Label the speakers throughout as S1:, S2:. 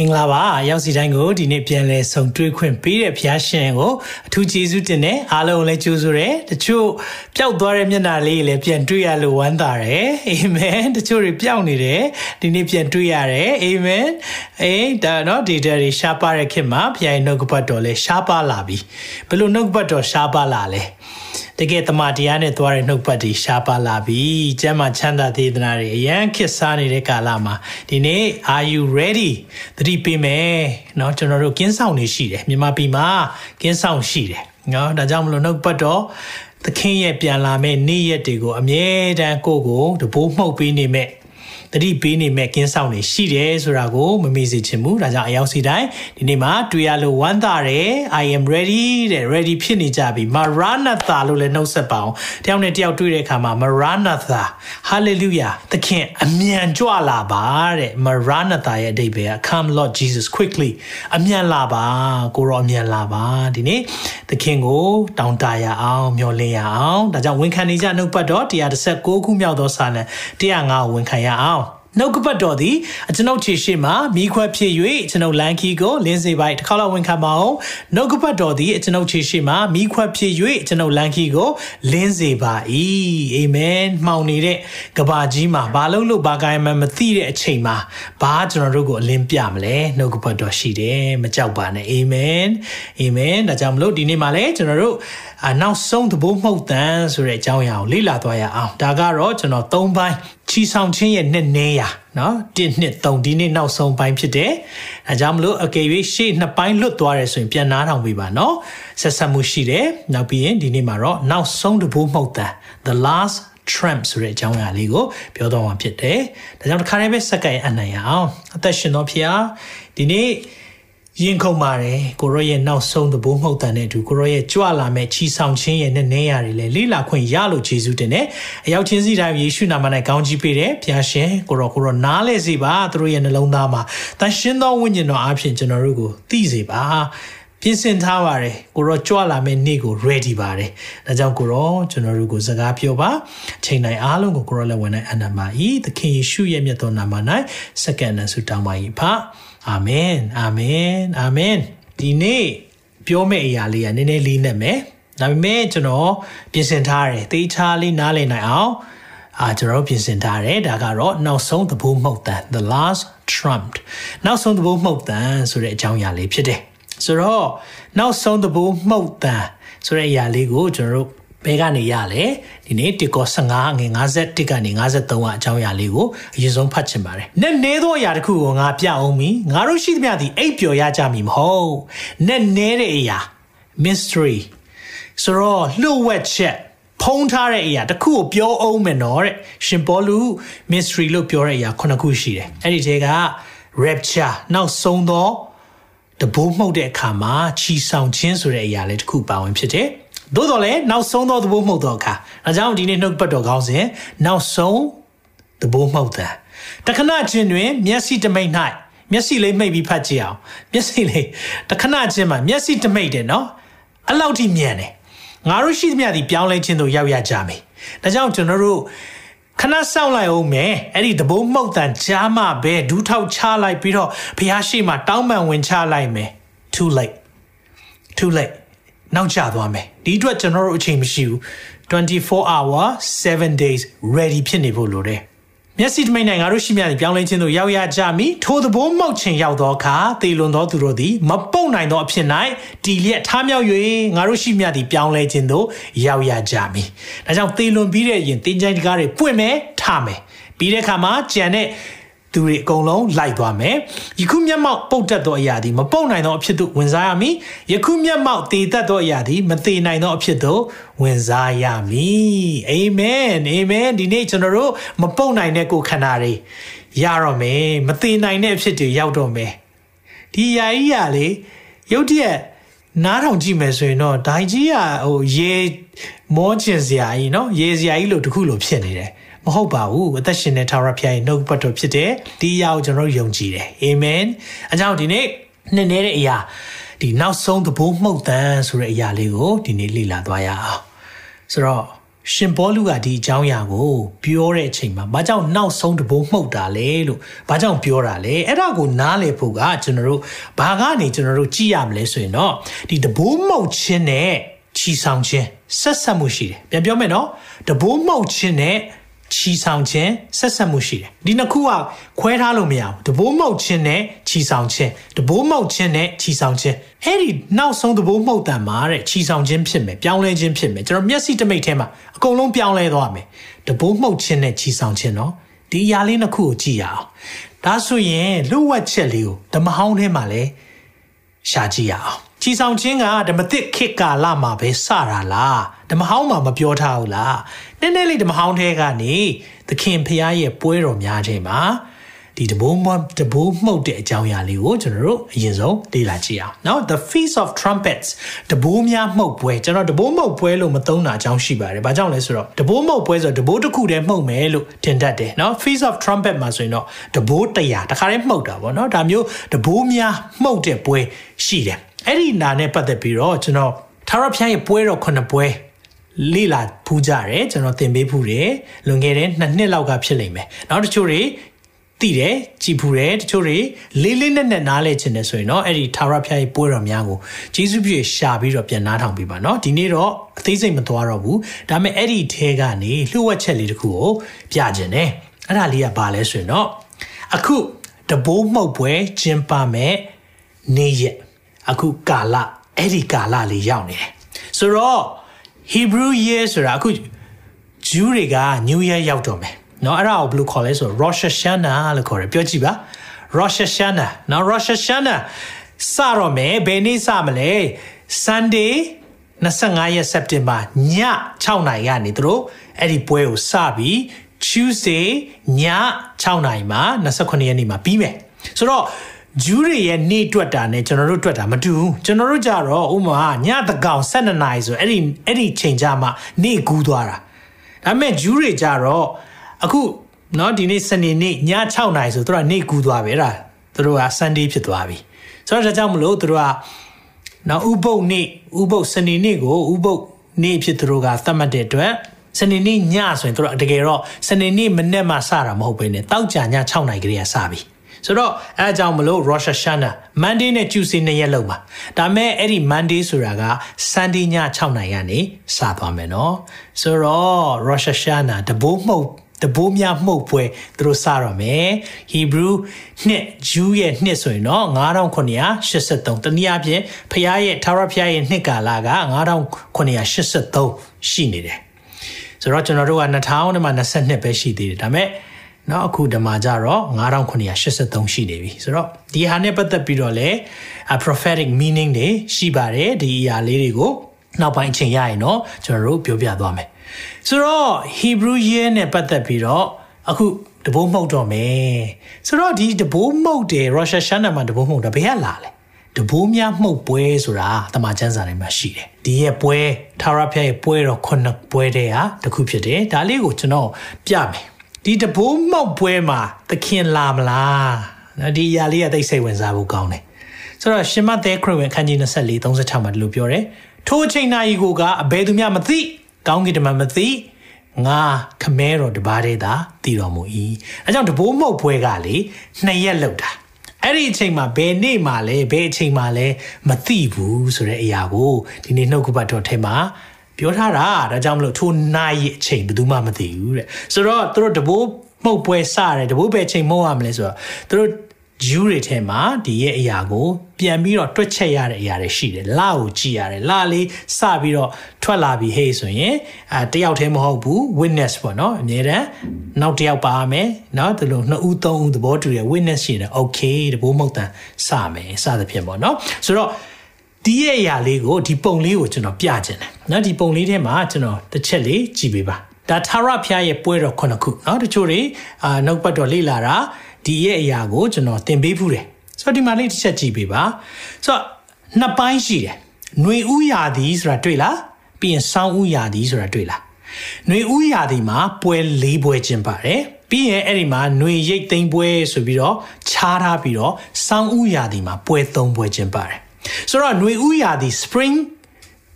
S1: မင်္ဂလာပါရောက်စီတိုင်းကိုဒီနေ့ပြန်လဲဆုံတွေ့ခွင့်ပေးတဲ့ဖျားရှင်ကိုအထူးကျေးဇူးတင်တယ်အားလုံးလည်းကြိုးဆိုတယ်တချို့ပျောက်သွားတဲ့မျက်နှာလေးလည်းပြန်တွေ့ရလို့ဝမ်းသာတယ်အာမင်တချို့တွေပျောက်နေတယ်ဒီနေ့ပြန်တွေ့ရတယ်အာမင်အေးဒါတော့ဒီတဲ့တွေရှားပါတဲ့ခင်မှာဖျားရဲ့နှုတ်ကပတ်တော်လဲရှားပါလာပြီဘယ်လိုနှုတ်ကပတ်တော်ရှားပါလာလဲ တကယ်တမန်တရားနဲ့သွားတဲ့နှုတ်ပတ်တွေရှားပါလာပြီကျမ်းမာချမ်းသာသေးသနာတွေအရန်ခစ်စားနေတဲ့ကာလမှာဒီနေ့ are you ready သတိပေးမယ်เนาะကျွန်တော်တို့ကင်းဆောင်နေရှိတယ်မြန်မာပြည်မှာကင်းဆောင်ရှိတယ်เนาะဒါကြောင့်မလို့နှုတ်ပတ်တော့သခင်ရဲ့ပြန်လာမယ့်နေ့ရက်တွေကိုအမြဲတမ်းကိုကိုတဘိုးမှုတ်ပေးနေမဲ့ တတိပေးနေမဲ့ကင်းဆောင်နေရှိတယ်ဆိုတာကိုမမေ့စေချင်ဘူးဒါကြောင့်အယောက်စီတိုင်းဒီနေ့မှာတွေ့ရလို့ဝမ်းသာတယ် I am ready တဲ့ ready ဖြစ်နေကြပြီ Maranatha လို့လည်းနှုတ်ဆက်ပါအောင်တယောက်နဲ့တယောက်တွေ့တဲ့အခါမှာ Maranatha hallelujah သခင်အမြန်ကြွလာပါတဲ့ Maranatha ရဲ့အဓိပ္ပာယ်က come Lord Jesus quickly အမြန်လာပါကိုရောအမြန်လာပါဒီနေ့သခင်ကိုတောင်းတရအောင်မျှော်လင့်ရအောင်ဒါကြောင့်ဝန်ခံနေကြနှုတ်ပတ်တော်136ခုမြောက်သောစာလံ105ကိုဝန်ခံရအောင် နှုတ်ကပတ်တော်သည်အကျွန်ုပ်ခြေရှိမှမိခွက်ဖြစ်၍ကျွန်ုပ်လန်ခီကိုလင်းစေပိုက်တစ်ခါလောက်ဝင်ခံပါအောင်နှုတ်ကပတ်တော်သည်အကျွန်ုပ်ခြေရှိမှမိခွက်ဖြစ်၍ကျွန်ုပ်လန်ခီကိုလင်းစေပါ၏အာမင်မှောင်နေတဲ့ကဘာကြီးမှာဘာလို့လို့ဘာကိုင်းမှမသိတဲ့အချိန်မှာဘာကျွန်တော်တို့ကိုအလင်းပြမလဲနှုတ်ကပတ်တော်ရှိတယ်မကြောက်ပါနဲ့အာမင်အာမင်ဒါကြောင့်မလို့ဒီနေ့မှာလည်းကျွန်တော်တို့အနောက်ဆုံးသဘောမှုတ်တန်ဆိုတဲ့အကြောင်းအရာကိုလေ့လာသွားရအောင်ဒါကတော့ကျွန်တော်၃ပိုင်း ချီဆောင်ခြင်းရဲ့နှစ်နည်းရာနော်1နှစ်3ဒီနေ့နောက်ဆုံးပိုင်းဖြစ်တယ်။အဲကြောင့်မလို့အကယ်၍ရှေ့နှစ်ပိုင်းလွတ်သွားတယ်ဆိုရင်ပြန်နားထောင်ပေးပါနော်။ဆက်ဆက်မှုရှိတယ်။နောက်ပြီးရင်ဒီနေ့မှာတော့နောက်ဆုံးတပိုးမှုတ်တန် the last tramp ဆိုတဲ့အကြောင်းအရာလေးကိုပြောတော့မှာဖြစ်တယ်။ဒါကြောင့်တစ်ခါတည်းပဲစက္ကန့်အနိုင်ရအောင်။အသက်ရှင်သောဖျားဒီနေ့ ရင်ခုန်ပါတယ်ကိုရောရဲ့နောက်ဆုံးသဘောမှုတ်တန်တဲ့အတူကိုရောရဲ့ကြွလာမဲ့ချီဆောင်ခြင်းရဲ့နဲ့နေရတွေလေလိလာခွင့်ရလို့ယေရှုတင်တယ်အရောက်ချင်းစီတိုင်းယေရှုနာမ၌ကောင်းကြီးပေးတယ်ဖျားရှင်ကိုရောကိုရောနားလဲစေပါသူတို့ရဲ့နှလုံးသားမှာတန်ရှင်းသောဝိညာဉ်တော်အဖြစ်ကျွန်တော်တို့ကိုသိစေပါပြင်ဆင်ထားပါတယ်ကိုရောကြွလာမယ့်နေ့ကို ready ပါတယ်ဒါကြောင့်ကိုရောကျွန်တော်တို့ကိုစကားပြောပါအချိန်တိုင်းအားလုံးကိုကိုရောလည်းဝင်နိုင်အနန္တမာဤသခင်ယေရှုရဲ့မြတ်တော်နာမ၌စက္ကန့်နဲ့ဆုတောင်းပါ၏ဖ အာမင်အာမင်အာမင်ဒီနေ့ပြောမယ့်အရာလေးကနည်းနည်းလေးနဲ့မယ်ဒါပေမဲ့ကျွန်တော်ပြင်ဆင်ထားတယ်သေချာလေးနားလည်နိုင်အောင်အာကျွန်တော်ပြင်ဆင်ထားတယ်ဒါကတော့နောက်ဆုံးသဘောမှုတ်တန် the last trumped နောက်ဆုံးသဘောမှုတ်တန်ဆိုတဲ့အကြောင်းအရာလေးဖြစ်တယ်ဆိုတော့နောက်ဆုံးသဘောမှုတ်တန်ဆိုတဲ့အရာလေးကိုကျွန်တော်တို့ ဘဲကနေရလဲဒီနေ့တစ်ကော15ငွေ51ကနေ53အကြောင်းအရာလေးကိုအရင်ဆုံးဖတ်ချင်ပါတယ်။နဲ့နေသောအရာတစ်ခုကိုငါပြအောင်မီငါတို့ရှိသမျှသည်အိပ်ပျော်ရကြမည်မဟုတ်။နဲ့နေတဲ့အရာ mystery ဆိုတော့လှုပ်ဝက်ချက်ဖုံးထားတဲ့အရာတစ်ခုကိုပြောအောင်မယ်နော်တဲ့ရှင်ပေါလု mystery လို့ပြောတဲ့အရာခုနှစ်ခုရှိတယ်။အဲ့ဒီထဲက rapture နောက်ဆုံးသောတဘိုးမှုတ်တဲ့အခါမှာချီဆောင်ခြင်းဆိုတဲ့အရာလေးတစ်ခုပါဝင်ဖြစ်တယ်။ သို့တော်လည်းနောက်ဆုံးသောသဘောမှုတ်သောအခါဒါကြောင့်ဒီနေ့နှုတ်ပတ်တော်ကောင်းစဉ်နောက်ဆုံးသဘောမှုတ်တဲ့တခဏချင်းတွင် မျက်စိတမိတ်၌မျက်စိလေးမိတ်ပြီးဖတ်ကြည့်အောင်မျက်စိလေးတခဏချင်းမှာမျက်စိတမိတ်တယ်နော်အဲ့လောက်ထိမြန်တယ်ငါတို့ရှိသမျှဒီပြောင်းလဲခြင်းတို့ရောက်ရကြမယ်ဒါကြောင့်ကျွန်တော်တို့ခဏစောင့်လိုက်အောင်မယ်အဲ့ဒီသဘိုးမှုတ်တန်ကြားမှပဲဒူးထောက်ချလိုက်ပြီးတော့ဘုရားရှိမှတောင်းပန်ဝင်ချလိုက်မယ် too late too late နောက်ကျသွားမယ် ဒီအတွက်ကျွန်တော်တို့အချိန်မရှိဘူး24 hour 7 days ready ဖြစ်နေဖို့လိုတယ်မျက်စိတမိတ်နိုင်ငါတို့ရှိမြတ်ပြောင်းလဲခြင်းတို့ရောက်ရကြမည်ထိုသဘောမောက်ခြင်းရောက်သောအခါသေလွန်သောသူတို့သည်မပုတ်နိုင်သောအဖြစ်၌တီလျက်ထားမြောက်၍ငါတို့ရှိမြတ်သည်ပြောင်းလဲခြင်းတို့ရောက်ရကြမည်ဒါကြောင့်သေလွန်ပြီးတဲ့ရင်တင်းချိုင်းတကားတွေပွင့်မယ်ထမယ်ပြီးတဲ့အခါမှာကြံတဲ့ သူတွေအကုန်လုံးလိုက်သွားမယ်ယခုမျက်မှောက်ပုတ်တတ်သောအရာသည်မပုတ်နိုင်သောအဖြစ်သို့ဝင်စားရမည်ယခုမျက်မှောက်တည်တတ်သောအရာသည်မတည်နိုင်သောအဖြစ်သို့ဝင်စားရမည်အာမင်အာမင်ဒီနေ့ကျွန်တော်တို့မပုတ်နိုင်တဲ့ကိုယ်ခန္ဓာတွေရတော့မယ်မတည်နိုင်တဲ့အဖြစ်တွေရောက်တော့မယ်ဒီຢာကြီးရလေရုတ်တရက်နားထောင်ကြည့်မယ်ဆိုရင်တော့ဒိုင်ကြီးကဟိုရေမောကျင်စရာကြီးเนาะရေစရာကြီးလို့တခုလို့ဖြစ်နေတယ် မဟုတ်ပါဘူးအသက်ရှင်တဲ့ထာဝရဘုရားရဲ့နှုတ်ပတ်တော်ဖြစ်တဲ့ဒီအရာကိုကျွန်တော်ယုံကြည်တယ်အာမင်အကြောင်းဒီနေ့နှစ်နေတဲ့အရာဒီနောက်ဆုံးသဘောမှုတ်တန်ဆိုတဲ့အရာလေးကိုဒီနေ့လေ့လာသွားရအောင်ဆိုတော့ရှင်ဘောလူကဒီအကြောင်းအရာကိုပြောတဲ့အချိန်မှာဘာကြောင့်နောက်ဆုံးတဘိုးမှုတ်တာလဲလို့ဘာကြောင့်ပြောတာလဲအဲ့ဒါကိုနားလည်ဖို့ကကျွန်တော်တို့ဘာကနေကျွန်တော်တို့ကြည့်ရမလဲဆိုရင်တော့ဒီတဘိုးမှုတ်ခြင်းနဲ့ချီဆောင်ခြင်းဆက်ဆက်မှုရှိတယ်ပြန်ပြောမယ်နော်တဘိုးမှုတ်ခြင်းနဲ့ ချီဆောင်ခြင်းဆက်ဆက်မှုရှိတယ်ဒီနှစ်ခုကခွဲထားလို့မရဘူးတဘိုးမောက်ခြင်းနဲ့ချီဆောင်ခြင်းတဘိုးမောက်ခြင်းနဲ့ချီဆောင်ခြင်းအဲ့ဒီနောက်ဆုံးတဘိုးမောက်တန်မှာတဲ့ချီဆောင်ခြင်းဖြစ်မယ်ပြောင်းလဲခြင်းဖြစ်မယ်ကျွန်တော်မျက်စိတမိတ်ထဲမှာအကုန်လုံးပြောင်းလဲသွားမယ်တဘိုးမောက်ခြင်းနဲ့ချီဆောင်ခြင်းနော်ဒီအရာလေးနှစ်ခုကိုကြည့်ရအောင်ဒါဆိုရင်လူဝက်ချက်လေးကိုဓမ္မဟောင်းထဲမှာလဲရှာကြည့်ရအောင် ချီဆောင်ခြင်းကဓမ္မသစ်ခေတ်ကာလမှာပဲစတာလားဓမ္မဟောင်းမှာမပြောထားဘူးလားနည်းနည်းလေးဓမ္မဟောင်းထဲကနေသခင်ဖရားရဲ့ပွဲတော်များခြင်းမှာဒီတဘိုးမတဘိုးမှုတ်တဲ့အကြောင်းအရာလေးကိုကျွန်တော်တို့အရင်ဆုံးလေ့လာကြည့်အောင်နော် The Feast of Trumpets တဘိုးများမှုတ်ပွဲကျွန်တော်တဘိုးမှုတ်ပွဲလို့မသုံးတာအကြောင်းရှိပါတယ်။ဘာကြောင့်လဲဆိုတော့တဘိုးမှုတ်ပွဲဆိုတော့တဘိုးတစ်ခုတည်းမှုတ်မယ်လို့ထင်တတ်တယ်နော် Feast of Trumpet မှာဆိုရင်တော့တဘိုး100တခါတည်းမှုတ်တာပေါ့နော်ဒါမျိုးတဘိုးများမှုတ်တဲ့ပွဲရှိတယ် အဲ့ဒီနာနဲ့ပတ်သက်ပြီးတော့ကျွန်တော်ထာဝရဘုရားရဲ့ပွဲတော်ခုနှစ်ပွဲလေ့လာဖူးကြတယ်ကျွန်တော်သင်ပေးဖူးတယ်လွန်ခဲ့တဲ့နှစ်နှစ်လောက်ကဖြစ်လိမ့်မယ်နောက်တချို့တွေသိတယ်ကြည်ဖူးတယ်တချို့တွေလေးလေးနက်နက်နားလဲခြင်းတယ်ဆိုရင်တော့အဲ့ဒီထာဝရဘုရားရဲ့ပွဲတော်များကိုဂျေစုပြည့်ရှာပြီးတော့ပြန်နားထောင်ပေးပါเนาะဒီနေ့တော့အသေးစိတ်မသွားတော့ဘူးဒါပေမဲ့အဲ့ဒီထဲကနေလှုပ်ဝက်ချက်လေးတခုကိုပြခြင်းတယ်အဲ့ဒါလေးကဘာလဲဆိုရင်တော့အခုတဘိုးမှုတ်ပွဲကျင်းပမဲ့နေ့ရက် အခုကာလအဲ့ဒီကာလလေးရောက်နေတယ်ဆိုတော့ Hebrew year ဆိုတာအခုဂျူးတွေက New Year ရောက်တော့မယ်เนาะအဲ့ဒါကိုဘယ်လိုခေါ်လဲဆိုတော့ Rosh Hashanah လို့ခေါ်တယ်ပြောကြည့်ပါ Rosh Hashanah เนาะ Rosh Hashanah စတော့မယ်ဘယ်နေ့စမလဲ Sunday 25ရက် September ည6နာရီကနေသူတို့အဲ့ဒီပွဲကိုစပြီး Tuesday ည6နာရီမှာ29ရက်နေ့မှာပြီးမယ်ဆိုတော့ ဂျူးတွေရဲ့နေ့တွက်တာနဲ့ကျွန်တော်တို့တွက်တာမတူဘူးကျွန်တော်တို့ကြတော့ဥမာညတကောင်12နာရီဆိုအဲ့ဒီအဲ့ဒီချိန်ကြမှာနေ့ကူးသွားတာဒါပေမဲ့ဂျူးတွေကြတော့အခုเนาะဒီနေ့စနေနေ့ည6နာရီဆိုသူတို့ကနေ့ကူးသွားပဲအဲ့ဒါသူတို့က Sunday ဖြစ်သွားပြီဆိုတော့ဒါကြောင့်မလို့သူတို့ကနော်ဥပုပ်နေ့ဥပုပ်စနေနေ့ကိုဥပုပ်နေ့ဖြစ်သူတို့ကသတ်မှတ်တဲ့အတွက်စနေနေ့ညဆိုရင်တို့တကယ်တော့စနေနေ့မနေ့မှစတာမဟုတ်ဘဲနဲ့တောက်ကြည6နာရီကလေးကစပြီ ဆိုတော့အဲအကြောင်းမလို့ Rosh Hashanah Monday နဲ့ Tuesday နှစ်ရက်လုံးပါဒါမဲ့အဲ့ဒီ Monday ဆိုတာက Sunday ည6နာရီကနေစသွားမယ်နော်ဆိုတော့ Rosh Hashanah တဘိုးမှုတ်တဘိုးများမှုတ်ပွဲသူတို့စတော့မယ် Hebrew နှစ် Jew ရဲ့နှစ်ဆိုရင်တော့9983တနည်းအားဖြင့်ဖျားရဲ့ထာဝရဖျားရဲ့နှစ်ကာလက9983ရှိနေတယ်ဆိုတော့ကျွန်တော်တို့က2022ပဲရှိသေးတယ်ဒါပေမဲ့ နော်အခုဒီမှာကြတော့9983ရှိနေပြီဆိုတော့ဒီဟာနဲ့ပတ်သက်ပြီးတော့လဲ prophetic meaning တွေရှိပါတယ်ဒီအရာလေးတွေကိုနောက်ပိုင်းအချိန်ရရင်တော့ကျွန်တော်တို့ပြောပြသွားမယ်ဆိုတော့ Hebrew year နဲ့ပတ်သက်ပြီးတော့အခုတဘိုးမှုတ်တော့မယ်ဆိုတော့ဒီတဘိုးမှုတ်တယ်ရောရှာရှန်နာမှာတဘိုးမှုတ်တာဘယ်ကလာလဲတဘိုးများမှုတ်ပွဲဆိုတာတမန်ကျမ်းစာထဲမှာရှိတယ်ဒီရဲ့ပွဲသာရဖျားရဲ့ပွဲတော့ခုနှစ်ပွဲတည်းဟာတစ်ခုဖြစ်တယ်ဒါလေးကိုကျွန်တော်ပြမယ် ဒီတဘိုးမောက်ပွဲမှာသခင်လာမလားဒီအရာလေးကသိစိတ်ဝင်စားဖို့ကောင်းတယ်ဆိုတော့ရှင်မသဲခရစ်ဝင်ခန်းကြီး24 36မှာဒီလိုပြောတယ်ထိုအချိန်နာရီကိုကအဘယ်သူမှမသိကောင်းကင်တမန်မသိငါခမဲတော်တပါးတည်းသာတည်တော်မူ၏အဲကြောင့်တဘိုးမောက်ပွဲကလေနှစ်ရက်လောက်တာအဲ့ဒီအချိန်မှာဘယ်နေ့မှလဲဘယ်အချိန်မှလဲမသိဘူးဆိုတဲ့အရာကိုဒီနေ့နှုတ်ကပတ်တော်ထဲမှာ ပြောထားတာဒါကြောင့်မလို့ထိုနိုင်ရဲ့အချိန်ဘယ်သူမှမသိဘူးတဲ့ဆိုတော့သူတို့တဘိုးမှုတ်ပွဲစတယ်တဘိုးပဲအချိန်မှုတ်ရမလဲဆိုတော့သူတို့ဂျူးတွေထဲမှာဒီရဲ့အရာကို ပြန်ပြီးတော့တွက်ချက်ရတဲ့အရာတွေရှိတယ်လကိုကြည့်ရတယ်လလေးစပြီးတော့ထွက်လာပြီဟေးဆိုရင်အဲတယောက်တည်းမဟုတ်ဘူး witness ပေါ့နော်အများတန်းနောက်တယောက်ပါရမယ်နော်ဒီလိုနှစ်ဦးသုံးဦးသဘောတူတယ် witness ရှိတယ် okay တဘိုးမဟုတ်တန်စမယ်စသဖြင့်ပေါ့နော်ဆိုတော့ တီးရဲ့အရာလေးကိုဒီပုံလေးကိုကျွန်တော်ပြခြင်းတယ်နော်ဒီပုံလေးထဲမှာကျွန်တော်တစ်ချက်လေးကြည့်ပေးပါဒါထာရဖျားရဲ့ပွဲတော်ခုနှစ်ခုနော်တချို့တွေအာနောက်ပတ်တော်လေ့လာတာဒီရဲ့အရာကိုကျွန်တော်သင်ပေးဖူးတယ်ဆိုတော့ဒီမှာလေးတစ်ချက်ကြည့်ပေးပါဆိုတော့နှစ်ပိုင်းရှိတယ်ຫນွေဥရာသီဆိုတာတွေ့လားပြီးရင်ဆောင်းဥရာသီဆိုတာတွေ့လားຫນွေဥရာသီမှာပွဲ၄ပွဲကျင်းပါတယ်ပြီးရင်အဲ့ဒီမှာຫນွေရိတ်သိမ်းပွဲဆိုပြီးတော့ခြားထားပြီးတော့ဆောင်းဥရာသီမှာပွဲ၃ပွဲကျင်းပါတယ် ဆိုတော့ຫນွေဥရာသီ spring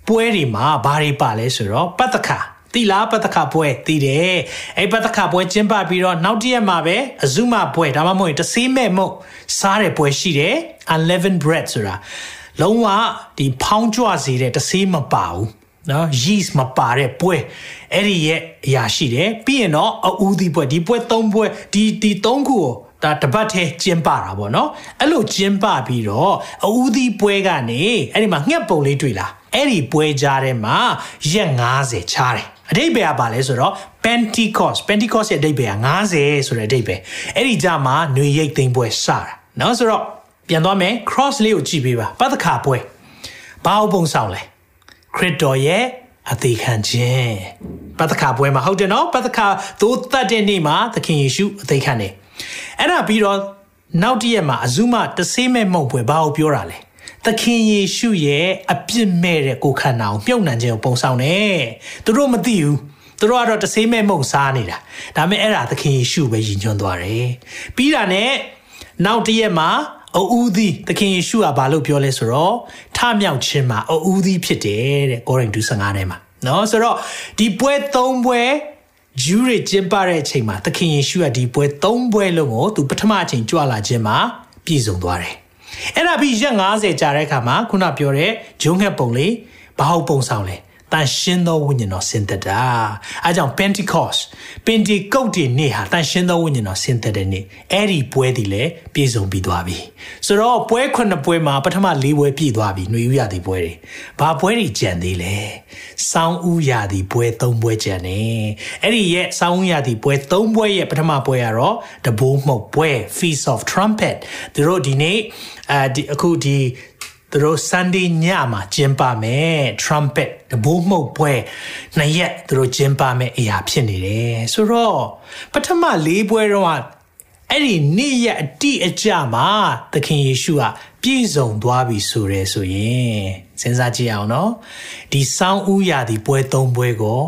S1: ပွဲတွေမှာဘာတွေပါလဲဆိုတော့ပတ်သက်ခါတီလာပတခပွဲတည်တယ်အဲ့ပတခပွဲကျင်းပပြီးတော့နောက်တရက်မှာပဲအဇုမပွဲဒါမှမဟုတ်တဆေးမဲ့မုတ်စားတဲ့ပွဲရှိတယ် unleavened bread ဆိုတာလုံးဝဒီဖောင်းကြွစေတဲ့တဆေးမပါဘူးနော် yeast မပါတဲ့ပွဲအဲ့ဒီရဲ့အရာရှိတယ်ပြီးရင်တော့အူးဒီပွဲဒီပွဲ၃ပွဲဒီဒီ၃ခုကို ဒါတပတ်ထဲကျင်းပတာပေါ့နော်အဲ့လိုကျင်းပပြီးတော့အဦးသီးပွဲကနေအဲ့ဒီမှာငှက်ပုံလေးတွေ့လာအဲ့ဒီပွဲကြားထဲမှာရက်90ချားတယ်အတိတ်ဘယ်ကပါလဲဆိုတော့ Pentecost Pentecost ရဲ့အတိတ်ဘယ်က90ဆိုတဲ့အတိတ်ဘယ်အဲ့ဒီကြမှာຫນွေရိတ်သိမ်းပွဲစတာနော်ဆိုတော့ပြန်သွားမယ် cross လေးကိုကြည့်ပေးပါပတ်သက်ခါပွဲဘာအုပ်ပုံဆောင်လဲခရစ်တော်ရဲ့အသေးခံခြင်းပတ်သက်ခါပွဲမှာဟုတ်တယ်နော်ပတ်သက်ခါသိုးတတ်တဲ့နေ့မှာသခင်ယေရှုအသေးခံတယ် အဲ့ဒါပြီးတော့နောက်တရက်မှာအဇုမတဆေးမဲ့မုံပွဲဘာကိုပြောတာလဲသခင်ယေရှုရဲ့အပြစ်မဲ့တဲ့ကိုခန္ဓာကိုမြုပ်နှံခြင်းကိုပုံဆောင်တယ်သူတို့မသိဘူးသူတို့ကတော့တဆေးမဲ့မုံစားနေတာဒါပေမဲ့အဲ့ဒါသခင်ယေရှုပဲယဉ်ကျွန်းသွားတယ်ပြီးတာနဲ့နောက်တရက်မှာအူးသီးသခင်ယေရှုကဘာလို့ပြောလဲဆိုတော့ထမြောက်ခြင်းမှာအူးသီးဖြစ်တယ်တဲ့ကိုရိန္သု15ထဲမှာနော်ဆိုတော့ဒီပွဲ၃ပွဲ ဂျူးတွေကျင်းပတဲ့အချိန်မှာသခင်ယေရှုကဒီပွဲ၃ပွဲလုံးကိုသူပထမအချိန်ကြွလာခြင်းမှာပြည့်စုံသွားတယ်အဲ့ဒါပြီးရက်90ကြာတဲ့အခါမှာခုနပြောတဲ့ဂျုံငှက်ပုံလေးဘာဟုတ်ပုံဆောင်လဲ တန်ရှင်းသောဝိညာဉ်တော်ဆင်းသက်တာအဲကြောင့် Pentecost Pentecost ဒီနေ့ဟာတန်ရှင်းသောဝိညာဉ်တော်ဆင်းသက်တဲ့နေ့အဲ့ဒီပွဲဒီလည်းပြည့်စုံပြီးသွားပြီဆိုတော့ပွဲခုနှစ်ပွဲမှာပထမ၄ပွဲပြည့်သွားပြီຫນွေဥရသည်ပွဲတွေဘာပွဲတွေကြံသေးလဲစောင်းဥရသည်ပွဲ၃ပွဲကြံနေအဲ့ဒီရဲ့စောင်းဥရသည်ပွဲ၃ပွဲရဲ့ပထမပွဲကတော့တဘိုးမှုတ်ပွဲ Feast of Trumpet သူတို့ဒီနေ့အဲဒီအခုဒီ သူတို့ Sunday ညမှာကျင်းပမယ် trumpet တဘိုးမှုတ်ပွဲနှစ်ရက်သူတို့ကျင်းပမယ်အရာဖြစ်နေတယ်ဆိုတော့ပထမ၄ပွဲတော့အဲ့ဒီနေ့ရက်အတိအကျမှာသခင်ယေရှုကပြည့်စုံသွားပြီဆိုရဲဆိုရင်စဉ်းစားကြည့်အောင်နော်ဒီစောင်းဥရာဒီပွဲ၃ပွဲကို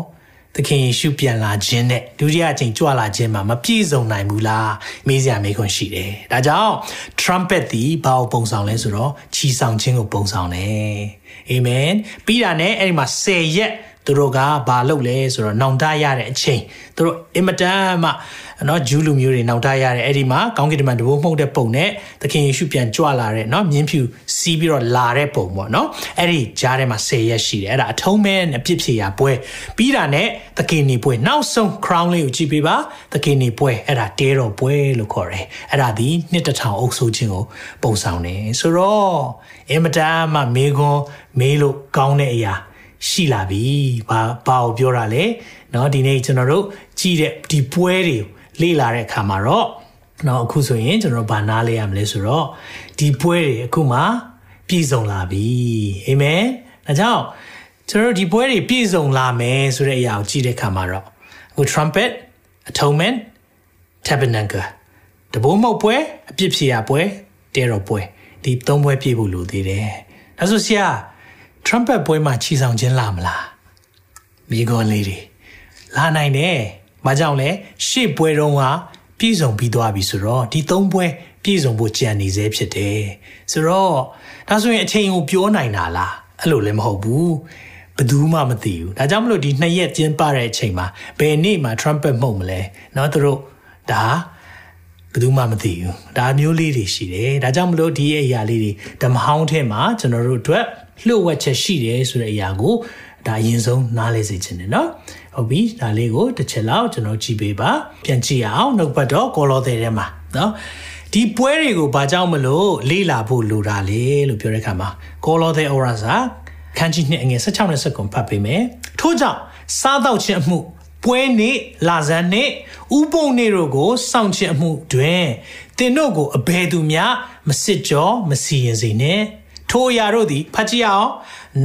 S1: သခင်ယေရှုပြန်လာခြင်းနဲ့ဒုတိယအချိန်ကြွလာခြင်းမှာမပြည့်စုံနိုင်ဘူးလားမေးစရာမေးခွန်းရှိတယ်။ဒါကြောင့် trumpet ဒီဘာကိုပုံဆောင်လဲဆိုတော့ချီဆောင်ခြင်းကိုပုံဆောင်တယ်။အာမင်။ပြီးတာနဲ့အဲ့ဒီမှာ10ရက် သူတို့ကဘာလုပ်လဲဆိုတော့နောင်တရတဲ့အချိန်သူတို့အင်မတန်မှเนาะဂျူးလူမျိုးတွေနောင်တရတဲ့အဲ့ဒီမှာကောင်းကင်တမန်တဘိုးမှုတ်တဲ့ပုံနဲ့သခင်ယေရှုပြန်ကြွလာတဲ့เนาะမြင်းဖြူစီးပြီးတော့လာတဲ့ပုံပေါ့เนาะအဲ့ဒီကြားထဲမှာ10ရက်ရှိတယ်အဲ့ဒါအထုံးမဲနဲ့ပြစ်ဖြေရပွဲပြီးတာနဲ့သခင်နေပွဲနောက်ဆုံး crown လေးကိုကြည့်ပေးပါသခင်နေပွဲအဲ့ဒါတဲတော်ပွဲလို့ခေါ်တယ်အဲ့ဒါဒီနှစ်တထောင်အုပ်ဆိုးခြင်းကိုပုံဆောင်တယ်ဆိုတော့အင်မတန်မှမေခွန်းမေးလို့ကောင်းတဲ့အရာ ရှိလာပြီဘာဘာကိုပြောတာလဲเนาะဒီနေ့ကျွန်တော်တို့ကြည့်တဲ့ဒီပွဲတွေလေ့လာတဲ့အခါမှာတော့เนาะအခုဆိုရင်ကျွန်တော်ဘာနားလဲရမလဲဆိုတော့ဒီပွဲတွေအခုမှပြည့်စုံလာပြီအာမင်ဒါကြောင့်ကျွန်တော်တို့ဒီပွဲတွေပြည့်စုံလာမယ်ဆိုတဲ့အရာကိုကြည့်တဲ့အခါမှာတော့အခု trumpet atonement tabernacle တဘိုးမုတ်ပွဲအပြစ်ဖြေရပွဲတဲတော်ပွဲဒီသုံးပွဲပြည့်ဖို့လိုသေးတယ်ဒါဆိုဆရာ trumpet ပွဲမှာချီဆောင်ခြင်းလာမလားမိခွန်းလေးတွေလာနိုင်တယ်။ဘာကြောင့်လဲရှေ့ပွဲတုန်းကပြည့်စုံပြီးသွားပြီဆိုတော့ဒီသုံးပွဲပြည့်စုံဖို့ကြံနေသေးဖြစ်တယ်။ဆိုတော့ဒါဆိုရင်အချိန်ကိုပြောနိုင်တာလားအဲ့လိုလည်းမဟုတ်ဘူး။ဘယ်သူမှမသိဘူး။ဒါကြောင့်မလို့ဒီနှစ်ရက်ကျင်းပတဲ့အချိန်မှာဘယ်နေ့မှာ trumpet မှုတ်မလဲ။နော်သူတို့ဒါဘယ်သူမှမသိဘူး။ဒါမျိုးလေးတွေရှိတယ်။ဒါကြောင့်မလို့ဒီအရာလေးတွေဓမ္မဟောင်းထဲမှာကျွန်တော်တို့အတွက် လှုပ်ဝက်ချက်ရှိတယ်ဆိုတဲ့အရာကိုဒါအရင်ဆုံးနားလဲစေချင်တယ်နော်ဟုတ်ပြီဒါလေးကိုတစ်ချက်လောက်ကျွန်တော်ကြည့်ပေးပါပြန်ကြည့်ရအောင်နှုတ်ပတ်တော့ကောလောသဲထဲမှာနော်ဒီပွဲတွေကိုဘာကြောင့်မလို့လေ့လာဖို့လိုတာလဲလို့ပြောတဲ့အခါမှာကောလောသဲဩရာစာခန်းကြီးနှစ်အငယ်16နဲ့19ဖတ်ပေးမယ်ထို့ကြောင့်စားတော့ခြင်းအမှုပွဲနေ့လာဇန်နေ့ဥပုံနေ့တို့ကိုစောင့်ခြင်းအမှုတွင်သင်တို့ကိုအဘယ်သူများမစစ်ကြောမစီရင်စေနဲ့ ထိုအရာတို့သည်ဖတ်ကြည့်အောင်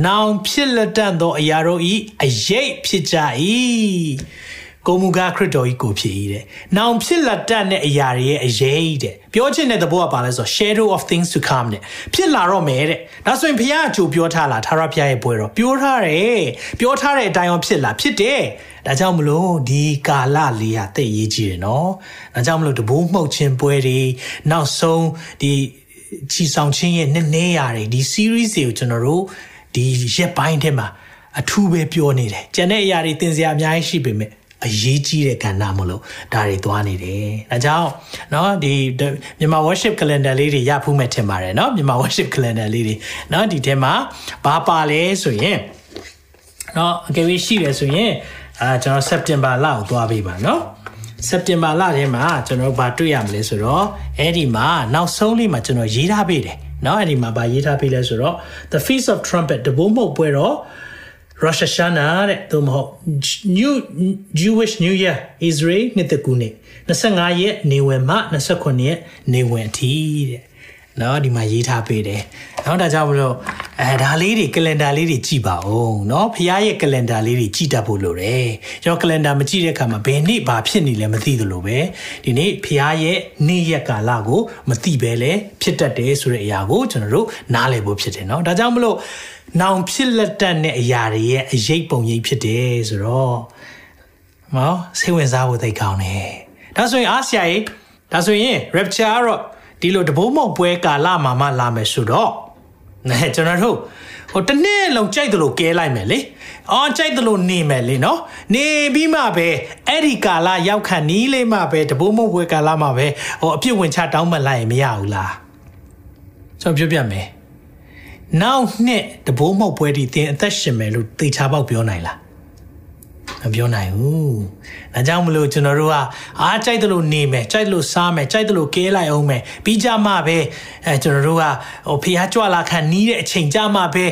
S1: နောင်ဖြစ်လက်တန့်သောအရာတို့ဤအရေးဖြစ်ကြ၏ကိုမူကားခရစ်တော်ကြီးကိုဖြစ်၏တဲ့။နောင်ဖြစ်လက်တတ်တဲ့အရာတွေရဲ့အရေးတဲ့။ပြောချင်တဲ့သဘောကပါလဲဆို shadow of things to come တဲ့။ဖြစ်လာတော့မယ်တဲ့။ဒါဆိုရင်ဘုရားအကျိုးပြောထားလားထာဝရဘုရားရဲ့ပွဲတော်ပြောထားတယ်။ပြောထားတဲ့အတိုင်းအောင်ဖြစ်လာဖြစ်တယ်။ဒါကြောင့်မလို့ဒီကာလလေးဟာသိရေးကြည့်တယ်နော်။ဒါကြောင့်မလို့တဘိုးမှုတ်ခြင်းပွဲတွေနောက်ဆုံးဒီ ချီဆောင်ခြင်းရဲ့နည်းနည်းရာတွေဒီ series တွေကိုကျွန်တော်တို့ဒီရက်ပိုင်းထဲမှာအထူးပဲပြောနေတယ်။ကျန်တဲ့အရာတွေသင်စရာအများကြီးရှိပေမဲ့အရေးကြီးတဲ့ကဏ္ဍမလို့ဒါတွေသွားနေတယ်။ဒါကြောင့်เนาะဒီမြန်မာ worship calendar လေးတွေရဖူးမဲ့ထင်ပါတယ်เนาะမြန်မာ worship calendar လေးတွေเนาะဒီထဲမှာဘာပါလဲဆိုရင်เนาะအကယ်၍ရှိတယ်ဆိုရင်အာကျွန်တော် September လကိုသွားပေးပါเนาะ September လထဲမှာကျွန်တော်ဘာတွေ့ရမလဲဆိုတော့အဲ့ဒီမှာနောက်ဆုံးလေးမှာကျွန်တော်ရေးထားပေးတယ်เนาะအဲ့ဒီမှာဗာရေးထားပေးလဲဆိုတော့ The Feast of Trumpet တဘိုးမဟုတ်ပွဲတော့ Rosh Hashanah တဲ့သို့မဟုတ် New Jewish New Year Israel နှစ်တကူနှစ်25ရက်နေဝင်မှ29ရက်နေဝင်အထိတဲ့ နော်ဒီမှာရေးထားပေးတယ်။နော်ဒါကြောင့်မလို့အဲဒါလေးတွေကလန်ဒါလေးတွေကြည့်ပါဦးနော်ဖရားရဲ့ကလန်ဒါလေးတွေကြည့်တတ်ဖို့လိုတယ်။ကျွန်တော်ကလန်ဒါမကြည့်တဲ့အခါမှာဘယ်နေ့ဘာဖြစ်နေလဲမသိသလိုပဲဒီနေ့ဖရားရဲ့နေ့ရက်ကာလကိုမသိပဲလဲဖြစ်တတ်တယ်ဆိုတဲ့အရာကိုကျွန်တော်တို့နားလည်ဖို့ဖြစ်တယ်နော်။ဒါကြောင့်မလို့နောင်ဖြစ်လက်တတ်တဲ့အရာတွေရဲ့အရေးပုံရိပ်ဖြစ်တယ်ဆိုတော့မောစိတ်ဝင်စားဖို့သိကောင်းတယ်။ဒါဆိုရင်အားဆရာကြီးဒါဆိုရင် rapture ကတော့ ဒီလိုတဘိုးမောက်ပွဲကာလမှာမှလာမယ်ဆိုတော့နဲကျွန်တော်တို့ဟိုတနေ့လုံးကြိုက်တယ်လို့ကဲလိုက်မယ်လေအော်ကြိုက်တယ်လို့နေမယ်လေနော်နေပြီးမှပဲအဲ့ဒီကာလရောက်ခန့်နီးလေးမှပဲတဘိုးမောက်ပွဲကာလမှာပဲဟိုအပြစ်ဝင်ချတောင်းမှလိုက်ရင်မရဘူးလားကျွန်တော်ပြောပြမယ်နောက်နှစ်တဘိုးမောက်ပွဲဒီသင်အသက်ရှင်မယ်လို့သေချာပေါက်ပြောနိုင်လား မပြောနိုင်ဘူး။ဒါကြောင့်မလို့ကျွန်တော်တို့ကအားကြိုက်တယ်လို့နေမယ်ကြိုက်တယ်လို့စားမယ်ကြိုက်တယ်လို့ကဲလိုက်အောင်မယ်ပြီးကြမှပဲအဲကျွန်တော်တို့ကဟိုဖះကြွလာခံနီးတဲ့အချိန်ကြမှပဲ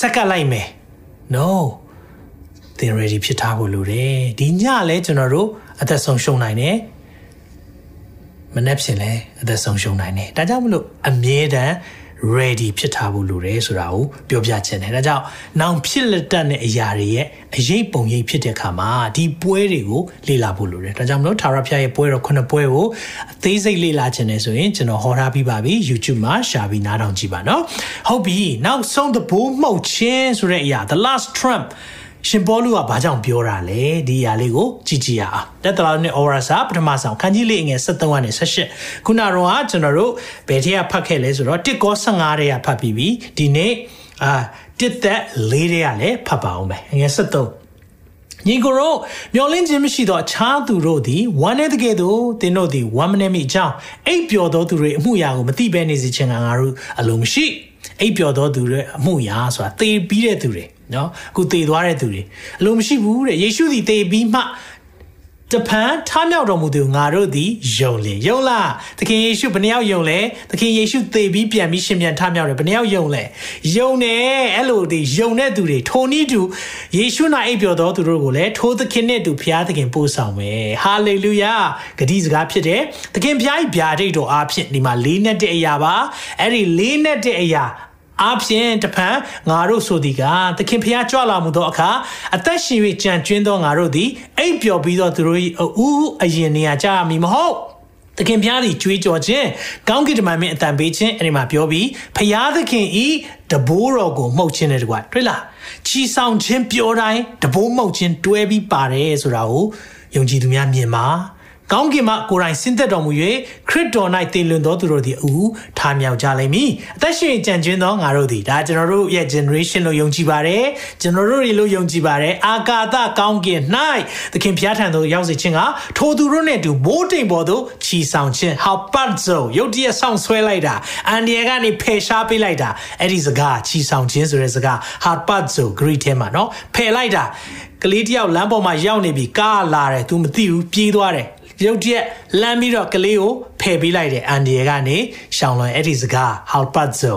S1: ဆက်ကပ်လိုက်မယ်။ No သင် ready ဖြစ်ထားဖို့လိုတယ်။ဒီညလဲကျွန်တော်တို့အသက်ဆုံးရှုံးနိုင်တယ်။မနေ့ဖြစ်လဲအသက်ဆုံးရှုံးနိုင်တယ်။ဒါကြောင့်မလို့အမြဲတမ်း ready ဖြစ်ထားဖို့လိုတယ်ဆိုတာကိုပြောပြချင်တယ်။ဒါကြောင့်နောင်ဖြစ်လက်တတ်တဲ့အရာတွေရဲ့အရေးပုံရိပ်ဖြစ်တဲ့အခါမှာဒီပွဲတွေကိုလေ့လာဖို့လိုတယ်။ဒါကြောင့်မလို့ထာဝရဘုရားရဲ့ပွဲတော်ခုနှစ်ပွဲကိုအသေးစိတ်လေ့လာချင်တယ်ဆိုရင်ကျွန်တော်ဟောထားပြီးပါပြီ YouTube မှာရှာပြီးနားထောင်ကြည့်ပါနော်။ဟုတ်ပြီ။နောက်ဆုံးသဘောမှုတ်ခြင်းဆိုတဲ့အရာ the last trump ရှင်ပေါလုကဘာကြောင့်ပြောတာလဲဒီအရာလေးကိုကြည့်ကြည့်ရအောင်တက်တလာနဲ့ aura စာပထမဆောင်ခန်းကြီးလေးငယ်73ကနေ78ခုနတော့ကျွန်တော်တို့ဘယ်ထက်ကဖတ်ခဲ့လဲဆိုတော့1ကော15တွေကဖတ်ပြီးပြီဒီနေ့အာတစ်သက်၄တွေကလည်းဖတ်ပါအောင်မယ်ငယ်73ညီကိုတို့မျောလင်းခြင်းမရှိသောအခြားသူတို့သည်ဝမ်းတဲ့တကယ်သို့သင်တို့သည်ဝမ်းမနေမိအကြောင်းအိပ်ပျော်သောသူတွေအမှုရာကိုမသိဘဲနေစေခြင်းကငါတို့အလိုမရှိအိပ်ပျော်သောသူတွေအမှုရာဆိုတာသေပြီးတဲ့သူတွေ နော်အခုတည်သွားတဲ့သူတွေအလိုမရှိဘူးတဲ့ယေရှုသည်တည်ပြီးမှတပန်ထမြောက်တော်မူသူငါတို့သည်ယုံလေယုံလားသခင်ယေရှုဘယ်နှယောက်ယုံလဲသခင်ယေရှုသေပြီးပြန်ပြီးရှင်ပြန်ထမြောက်တယ်ဘယ်နှယောက်ယုံလဲယုံတယ်အဲ့လိုဒီယုံတဲ့သူတွေထိုနည်းတူယေရှုနာအိပ်ပျော်တော်သူတို့ကိုလည်းထိုသခင်နဲ့တူဖျားသခင်ပို့ဆောင်မယ်ဟာလေလုယာဂတိစကားဖြစ်တယ်သခင်ဖျားကြီးဗျာဒိတ်တော်အားဖြင့်ဒီမှာလေးနဲ့တဲ့အရာပါအဲ့ဒီလေးနဲ့တဲ့အရာ အပြင်တဖန်ငါတို့ဆိုသည်ကသခင်ဖျားကြွလာမှုသောအခါအသက်ရှင်၍ကြံကျွင်းသောငါတို့သည်အိပ်ပျော်ပြီးသောသူတို့၏အူးအရင်နေရာကြရမည်မဟုတ်သခင်ဖျားသည်ကြွေးကြော်ခြင်းကောင်းကင်တမန်မင်းအတန်ပေးခြင်းအဲ့ဒီမှာပြောပြီးဖျားသခင်ဤတဘိုးတော်ကိုမှုတ်ခြင်းနဲ့တကွာတွေ့လားချီဆောင်ခြင်းပျော်တိုင်းတဘိုးမှုတ်ခြင်းတွဲပြီးပါတယ်ဆိုတာကိုယုံကြည်သူများမြင်ပါ ကောင်းကင်မှကိုယ်တိုင်ဆင်းသက်တော်မူ၍ခရစ်တော်၌တည်လွန်သောသူတို့သည်အူထားမြောက်ကြလိမ့်မည်အသက်ရှင်ကြံကျွင်းသောငါတို့သည်ဒါကျွန်တော်တို့ရဲ့ generation လို့ယုံကြည်ပါတယ်ကျွန်တော်တို့တွေလို့ယုံကြည်ပါတယ်အာကာသကောင်းကင်၌သခင်ဖျားထံသို့ရောက်စေခြင်းကထိုသူတို့နှင့်တူမိုးတိမ်ပေါ်သို့ခြီဆောင်ခြင်း how part so ယုတ်တရက်ဆောင်ဆွဲလိုက်တာအန်ဒီယာကနေဖယ်ရှားပေးလိုက်တာအဲ့ဒီစကားခြီဆောင်ခြင်းဆိုတဲ့စကား how part so great ထဲမှာเนาะဖယ်လိုက်တာကလေးတယောက်လမ်းပေါ်မှာရောက်နေပြီကားလာတယ် तू မသိဘူးပြေးသွားတယ် ရုတ်တရက်လမ်းပြီးတော့ကလေးကိုဖယ်ပေးလိုက်တယ်အန်ဒီရကနေရှောင်းလွန်အဲ့ဒီစကား how but so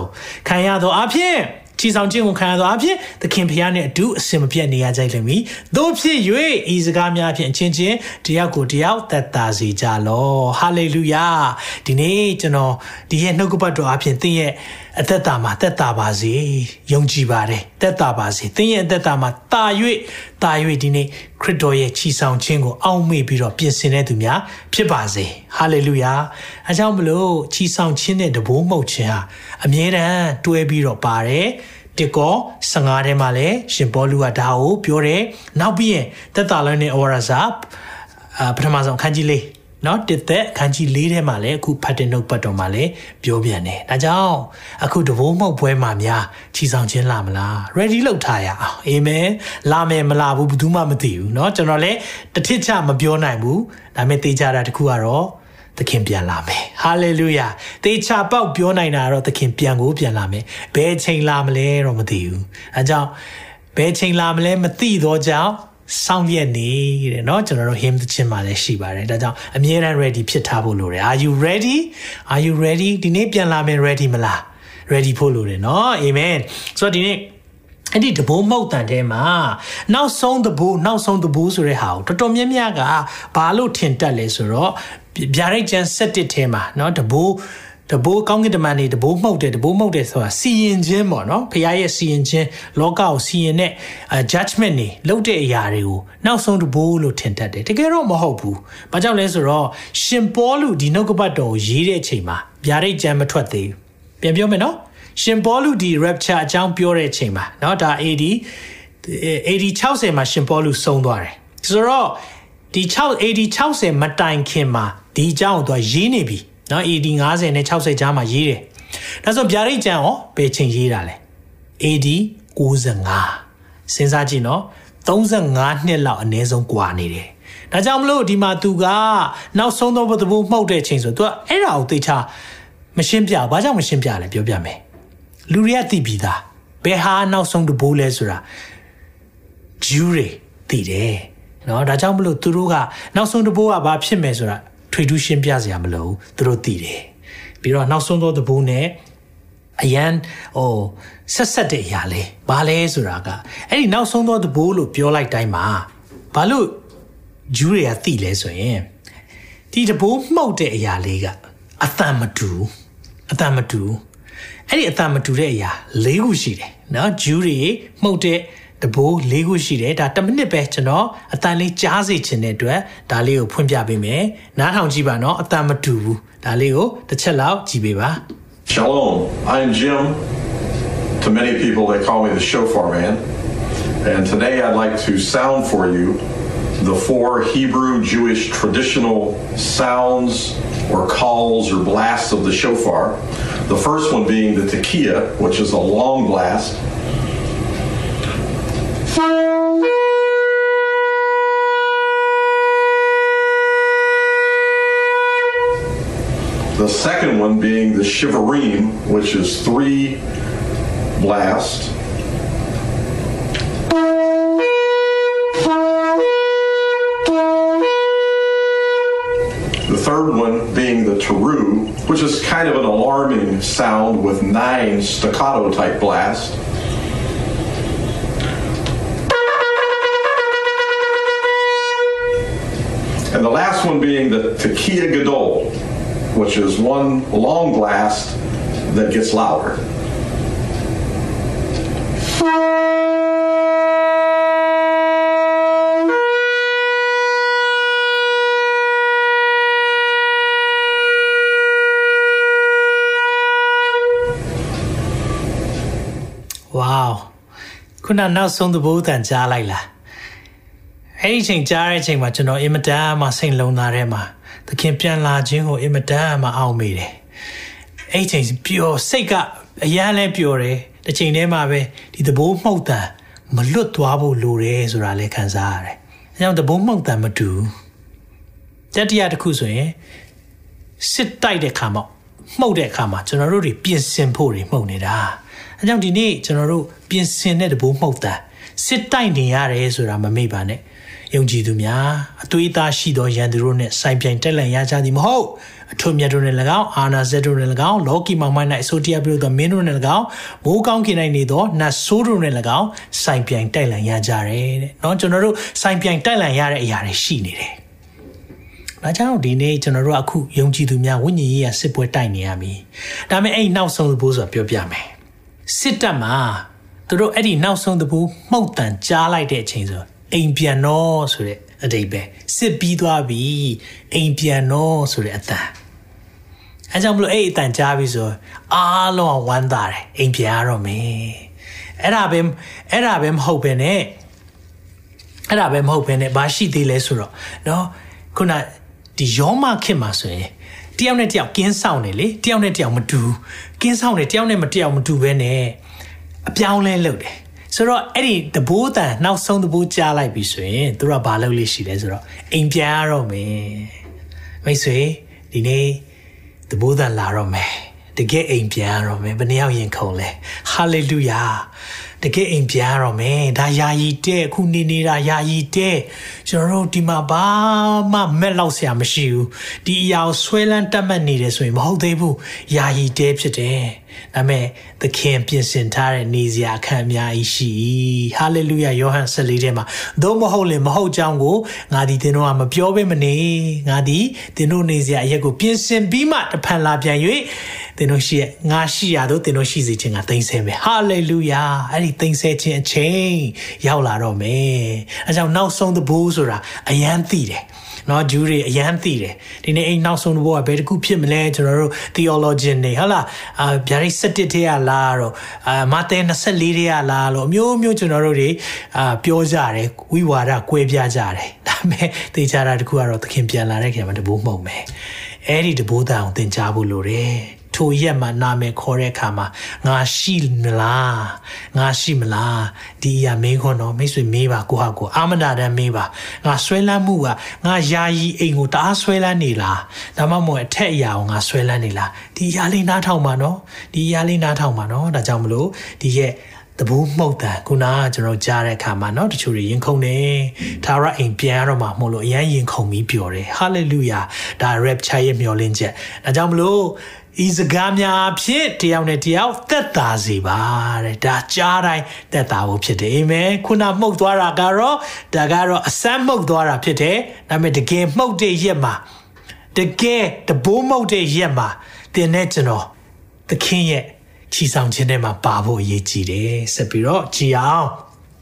S1: ခံရတော့အဖြစ်ချီဆောင်ခြင်းကိုခံရသောအဖြစ်သခင်ဖျားနဲ့အတူအစင်မပြတ်နေရကြလိမ့်မည်။သို့ဖြစ်၍ဤစကားများဖြင့်အချင်းချင်းတယောက်ကိုတယောက်သက်သာစေကြလော။ဟာလေလုယာ။ဒီနေ့ကျွန်တော်ဒီရဲ့နှုတ်ကပတ်တော်အဖြစ်သင်ရဲ့ အသက်တာမှာသက်သာပါစေ။ယုံကြည်ပါတယ်။သသက်တာပါစေသင်ရဲ့အသက်တာမှာတာ၍တာ၍ဒီနေ့ခရစ်တော်ရဲ့ချီဆောင်ခြင်းကိုအောက်မေ့ပြီးတော့ပြင်ဆင်တဲ့သူများဖြစ်ပါစေဟာလေလုယာအဲကြောင့်မလို့ချီဆောင်ခြင်းနဲ့တဘိုးမှုတ်ခြင်းဟာအမြဲတမ်းတွဲပြီးတော့ပါတယ်တစ်ကော15ထဲမှာလည်းရှင်ပေါလုကဒါကိုပြောတယ်နောက်ပြီးရင်သက်တာလုံးနဲ့ဩဝါဒစာပထမဆုံးခန်းကြီးလေး နော်တစ်သက်အခန်းကြီး၄ထဲမှာလည်းအခုဖတ်တဲ့နှုတ်ပတ်တော်မှာလည်းပြောပြန်တယ်။ဒါကြောင့်အခုတဘိုးမှုတ်ပွဲမှာများချီဆောင်ခြင်းလာမလား ready လုပ်ထားရအောင်အာမင်လာမယ်မလာဘူးဘယ်သူမှမသိဘူးเนาะကျွန်တော်လည်းတထစ်ချမပြောနိုင်ဘူးဒါပေမဲ့သိကြတာတခုကတော့သခင်ပြန်လာမယ်ဟာလေလုယာသေချာပေါက်ပြောနိုင်တာတော့သခင်ပြန်ကိုပြန်လာမယ်ဘယ်ချိန်လာမလဲတော့မသိဘူးအဲကြောင့်ဘယ်ချိန်လာမလဲမသိတော့ကြောင့် စောင့်ရက်နေတဲ့เนาะကျွန်တော်တို့ hymn သချင်းမှာလည်းရှိပါတယ်ဒါကြောင့်အမြဲတမ်း ready ဖြစ်ထားဖို့လိုတယ် are you ready are you ready ဒီနေ့ပြန်လာမယ် ready မလား ready ဖို့လိုတယ်เนาะ amen ဆိုတော့ဒီနေ့အဲ့ဒီတဘိုးမုတ်တန်ထဲမှာနောက်ဆုံးတဘိုးနောက်ဆုံးတဘိုးဆိုတဲ့ဟာကိုတော်တော်များများကဘာလို့ထင်တတ်လဲဆိုတော့ဗျာဒိတ်ကျန်7ထဲမှာเนาะတဘိုး တဘိုးကောင်းကင်တမန်နေတဘိုးမှုတ်တယ်တဘိုးမှုတ်တယ်ဆိုတာစီရင်ခြင်းပေါ့နော်ဖခင်ရဲ့စီရင်ခြင်းလောကကိုစီရင်တဲ့ judgment နေလုပ်တဲ့အရာတွေကိုနောက်ဆုံးတဘိုးလို့ထင်တတ်တယ်တကယ်တော့မဟုတ်ဘူးဘာကြောင့်လဲဆိုတော့ရှင်ပေါလုဒီနှုတ်ကပတ်တော်ကိုရေးတဲ့အချိန်မှာဗျာဒိတ်ကျန်မထွက်သေးဘူးပြန်ပြောမယ်နော်ရှင်ပေါလုဒီ rapture အကြောင်းပြောတဲ့အချိန်မှာเนาะဒါ AD AD 60မှာရှင်ပေါလုဆုံးသွားတယ်ဆိုတော့ဒီ6 AD 60မတိုင်ခင်မှာဒီအကြောင်းကိုသူရေးနေပြီ နော် AD 90နဲ့60ကြားမှာရေးတယ်ဒါဆိုဗျာဒိတ်ကျန်ရောဘယ်ချိန်ရေးတာလဲ AD 95စဉ်းစားကြည့်နော်35နှစ်လောက်အနည်းဆုံးကွာနေတယ်ဒါကြောင့်မလို့ဒီမှာသူကနောက်ဆုံးသောသဘောမှုတ်တဲ့ချိန်ဆိုသူကအဲ့ဒါကိုသိချမရှင်းပြဘာကြောင့်မရှင်းပြလဲပြောပြမယ်လူတွေကသိပြီးသားဘယ်ဟာနောက်ဆုံးတဘိုးလဲဆိုတာဂျူးတွေသိတယ်နော်ဒါကြောင့်မလို့သူတို့ကနောက်ဆုံးတဘိုးကဘာဖြစ်မယ်ဆိုတာ ထွေထူးရှင်းပြစရာမလိုဘူးသူတို့သိတယ်ပြီးတော့နောက်ဆုံးသောတဘိုးနဲ့အရန်ဟိုဆက်ဆက်တဲ့အရာလဲဘာလဲဆိုတာကအဲ့ဒီနောက်ဆုံးသောတဘိုးလို့ပြောလိုက်တိုင်းမှာဘာလို့ဂျူးတွေကသိလဲဆိုရင်ဒီတဘိုးမှုတ်တဲ့အရာလေးကအတန်မတူအတန်မတူအဲ့ဒီအတန်မတူတဲ့အရာ၄ခုရှိတယ်နော်ဂျူးတွေမှုတ်တဲ့ တဘိုး၄ခုရှိတယ်ဒါ10မိနစ်ပဲကျွန်တော်အတန်လေးကြားစေချင်တဲ့အတွက်ဒါလေးကိုဖွင့်ပြပေးမယ်နားထောင်ကြည့်ပါနော်အတန်မတူဘူးဒါလေးကိုတစ်ချက်လောက်ကြည့်ပေးပါ
S2: Shalom, I'm Jim. To many people, they call me the shofar man. And today I'd like to sound for you the four Hebrew Jewish traditional sounds or calls or blasts of the shofar. The first one being the tekiah, which is a long blast. Second one being the shivarim, which is three blasts. The third one being the teru, which is kind of an alarming sound with nine staccato type blasts. And the last one being the tekiah gadol, which is one long blast that gets louder.
S1: wow ခုနနောက်ဆုံးသဘောတန်ကြားလိုက်လားအဲ့ဒီချိန်ကြားတဲ့အချိန်မှာကျွန်တော်အင်မတန်မှစိတ်လုံးသားထဲမှာ သခင်ပြန်လာခြင်းကိုအင်မတန်မှအောက်မေ့တယ်အဲ့ဒီချိန်ပျော်စိတ်ကအရန်လဲပျော်တယ်တစ်ချိန်တည်းမှာပဲဒီသဘောမှုတ်တန်မလွတ်သွားဖို့လိုတယ်ဆိုတာလည်းခံစားရတယ်အဲကြောင့်သဘောမှုတ်တန်မတူတတိယတစ်ခုဆိုရင်စစ်တိုက်တဲ့ခါမှာမှုတ်တဲ့အခါမှာကျွန်တော်တို့တွေပြင်ဆင်ဖို့တွေမှုတ်နေတာအဲကြောင့်ဒီနေ့ကျွန်တော်တို့ပြင်ဆင်တဲ့တဘိုးမှုတ်တာစစ်တိုက်နေရတယ်ဆိုတာမမေ့ပါနဲ့ ယုံကြည်သူများအသွေးသားရှိသောရန်သူတို့နဲ့ဆိုင်ပြိုင်တက်လန့်ရကြသည်မဟုတ်အထွတ်မြတ်တို့နဲ့၎င်းအာနာဇက်တို့နဲ့၎င်းလောကီမောင်မိုင်း၌အစိုးတရားပြုသောမင်းတို့နဲ့၎င်းမိုးကောင်းကင်၌နေသောနတ်ဆိုးတို့နဲ့၎င်းဆိုင်ပြိုင်တက်လန့်ရကြတယ်တဲ့เนาะကျွန်တော်တို့ဆိုင်ပြိုင်တက်လန့်ရတဲ့အရာတွေရှိနေတယ်။ဒါကြောင့်ဒီနေ့ကျွန်တော်တို့အခုယုံကြည်သူများဝိညာဉ်ရေးရစစ်ပွဲတိုက်နေရပြီ။ဒါပေမဲ့အဲ့နောက်ဆုံးဘိုးဆိုတာပြောပြမယ်။စစ်တပ်မှာ သူတို့အဲ့ဒီနောက်ဆုံးတပူမှုတ်တန်ကြားလိုက်တဲ့အချိန်ဆို အိမ်ပြန်တော့ဆိုတဲ့အတိတ်ပဲစစ်ပြီးသွားပြီအိမ်ပြန်တော့ဆိုတဲ့အတန်အဲကြောင့်မလို့အဲ့အတန်ကြားပြီဆိုအားလုံးဝမ်းသာတယ်အိမ်ပြန်ရတော့မယ်အဲ့ဒါပဲအဲ့ဒါပဲမဟုတ်ပဲနဲ့အဲ့ဒါပဲမဟုတ်ပဲနဲ့ဘာရှိသေးလဲဆိုတော့เนาะခုနဒီယောမခင်မှာဆိုရင်တယောက်နဲ့တယောက်ကင်းဆောင်နေလေတယောက်နဲ့တယောက်မတူကင်းဆောင်နေတယောက်နဲ့မတယောက်မတူပဲနဲ့အပြောင်းလဲလုပ်တယ် ဆိုတော့အဲ့ဒီတဘိုးတန်နောက်ဆုံးတဘိုးကြားလိုက်ပြီဆိုရင်သူကဘာလုပ်လိမ့်ရှိလဲဆိုတော့အိမ်ပြန်ရတော့မယ်မိတ်ဆွေဒီနေ့တဘိုးတန်လာတော့မယ်တကယ်အိမ်ပြန်ရတော့မယ်ဘယ်နှယောက်ရင်ခုန်လဲဟာလေလုယာ တကယ်အိမ်ပြန်ရတော့မယ်ဒါယာယီတဲ့ခုနေနေတာယာယီတဲ့ကျွန်တော်တို့ဒီမှာဘာမှမက်လောက်ဆရာမရှိဘူးဒီအရာကိုဆွဲလန်းတက်မှတ်နေတယ်ဆိုရင်မဟုတ်သေးဘူးယာယီတဲ့ဖြစ်တယ်ဒါမဲ့သခင်ပြင်ဆင်ထားတဲ့နေစရာအခန်းအများကြီးရှိဟာလေလုယာယောဟန်14ထဲမှာသို့မဟုတ်လေမဟုတ်ကြောင်းကိုငါဒီသင်တို့ကမပြောဘဲမနေငါဒီသင်တို့နေစရာအရက်ကိုပြင်ဆင်ပြီးမှတဖန်လာပြန်၍ သင်တို့ရှိရငါရှိရတော့သင်တို့ရှိစေခြင်းကသိမ့်ဆဲမယ်ဟာလေလုယာအဲ့ဒီသိမ့်ဆဲခြင်းအချိန်ရောက်လာတော့မယ်အဲကြောင့်နောက်ဆုံးသဘိုးဆိုတာအယမ်းသိတယ်နော်ဂျူးတွေအယမ်းသိတယ်ဒီနေ့အိမ်နောက်ဆုံးဘောကဘယ်တခုဖြစ်မလဲကျွန်တော်တို့ theologian တွေဟုတ်လားအာဗျာဒိတ်17ထဲကလားတော့အာမာသဲ24ထဲကလားလို့အမျိုးမျိုးကျွန်တော်တို့တွေအာပြောကြတယ်ဝိဝါဒကွဲပြားကြတယ်ဒါပေမဲ့သိကြတာတခုကတော့သခင်ပြန်လာတဲ့ခင်မှာတဘိုးမှုံမယ်အဲ့ဒီတဘိုးတန်ကိုသင်ကြားဖို့လိုတယ် ထိုရက်မှာနာမည်ခေါ်တဲ့အခါမှာငါရှိမလားငါရှိမလားဒီအရာမေးခွန်းတော့မိတ်ဆွေမေးပါကိုဟာကိုအာမနာတမ်းမေးပါငါဆွဲလန်းမှုကငါယာယီအိမ်ကိုတအားဆွဲလန်းနေလားဒါမှမဟုတ်အထက်အရာကိုငါဆွဲလန်းနေလားဒီအရာလေးနားထောင်ပါနော်ဒီအရာလေးနားထောင်ပါနော်ဒါကြောင့်မလို့ဒီရဲ့တဘိုးမှုတ်တာခုနကကျွန်တော်ကြားတဲ့အခါမှာเนาะတချို့တွေရင်ခုန်နေသာရအိမ်ပြန်ရတော့မှမဟုတ်လို့အရန်ရင်ခုန်ပြီးပျော်တယ်ဟာလေလုယာဒါ rapture ရဲ့မျှော်လင့်ချက်ဒါကြောင့်မလို့ ဤစကားများဖြင့်တယောက်နဲ့တယောက်သက်သာစေပါတဲ့ဒါကြားတိုင်းသက်သာဖို့ဖြစ်တယ်အာမင်ခုနမှုတ်သွားတာကတော့ဒါကတော့အစမ်းမှုတ်သွားတာဖြစ်တယ်ဒါပေမဲ့တကယ်မှုတ်တဲ့ရက်မှာတကယ်တဘိုးမှုတ်တဲ့ရက်မှာသင်နဲ့ကျွန်တော်သခင်ရဲ့ချီဆောင်ခြင်းထဲမှာပါဖို့အရေးကြီးတယ်ဆက်ပြီးတော့ကြည်အောင်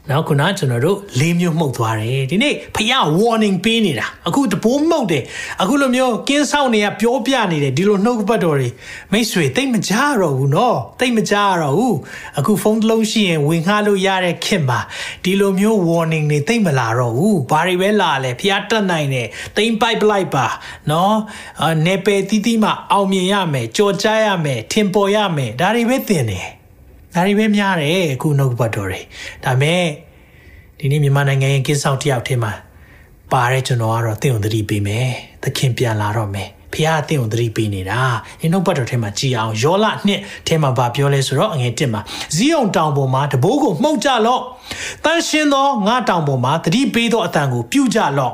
S1: နော်ခုနကျွန်တော်တို့လေးမျိုးမှုတ်သွားတယ်ဒီနေ့ဖယား warning ပေးနေတာအခုတပိုးမှုတ်တယ်အခုလိုမျိုးကင်းဆောင်နေရပြောပြနေတယ်ဒီလိုနှုတ်ပတ်တော်တွေမိတ်ဆွေတိတ်မကြတော့ဘူးနော်တိတ်မကြတော့ဘူးအခုဖုန်းတစ်လုံးရှိရင်ဝင်ခါလို့ရတဲ့ခင်ပါဒီလိုမျိုး warning တွေတိတ်မလာတော့ဘူးဘာတွေပဲလာလဲဖယားတက်နိုင်တယ်တိမ်ပိုက်ပလိုက်ပါနော်နေပယ်တီးတီးမှအောင်မြင်ရမယ်ကြော်ကြရမယ်ထင်ပေါ်ရမယ်ဒါတွေပဲသင်တယ် ဒါတွေပဲများတယ်အခုနှုတ်ပတ်တော်တွေဒါမဲ့ဒီနေ့မြန်မာနိုင်ငံရဲ့ကိစ္စတယောက်ထဲမှာပါတဲ့ကျွန်တော်ကတော့တင့်ုံသတိပေးမယ်သခင်ပြန်လာတော့မယ်ဖះအသင်ကိုသတိပေးနေတာဒီနှုတ်ပတ်တော်ထဲမှာကြည်အောင်ယောလနှစ်ထဲမှာဗာပြောလဲဆိုတော့အငယ်တစ်မှာဇီးအောင်တောင်ပေါ်မှာတဘိုးကိုမှုတ်ကြလော့တန်ရှင်းသောငါတောင်ပေါ်မှာသတိပေးသောအတန်ကိုပြုကြလော့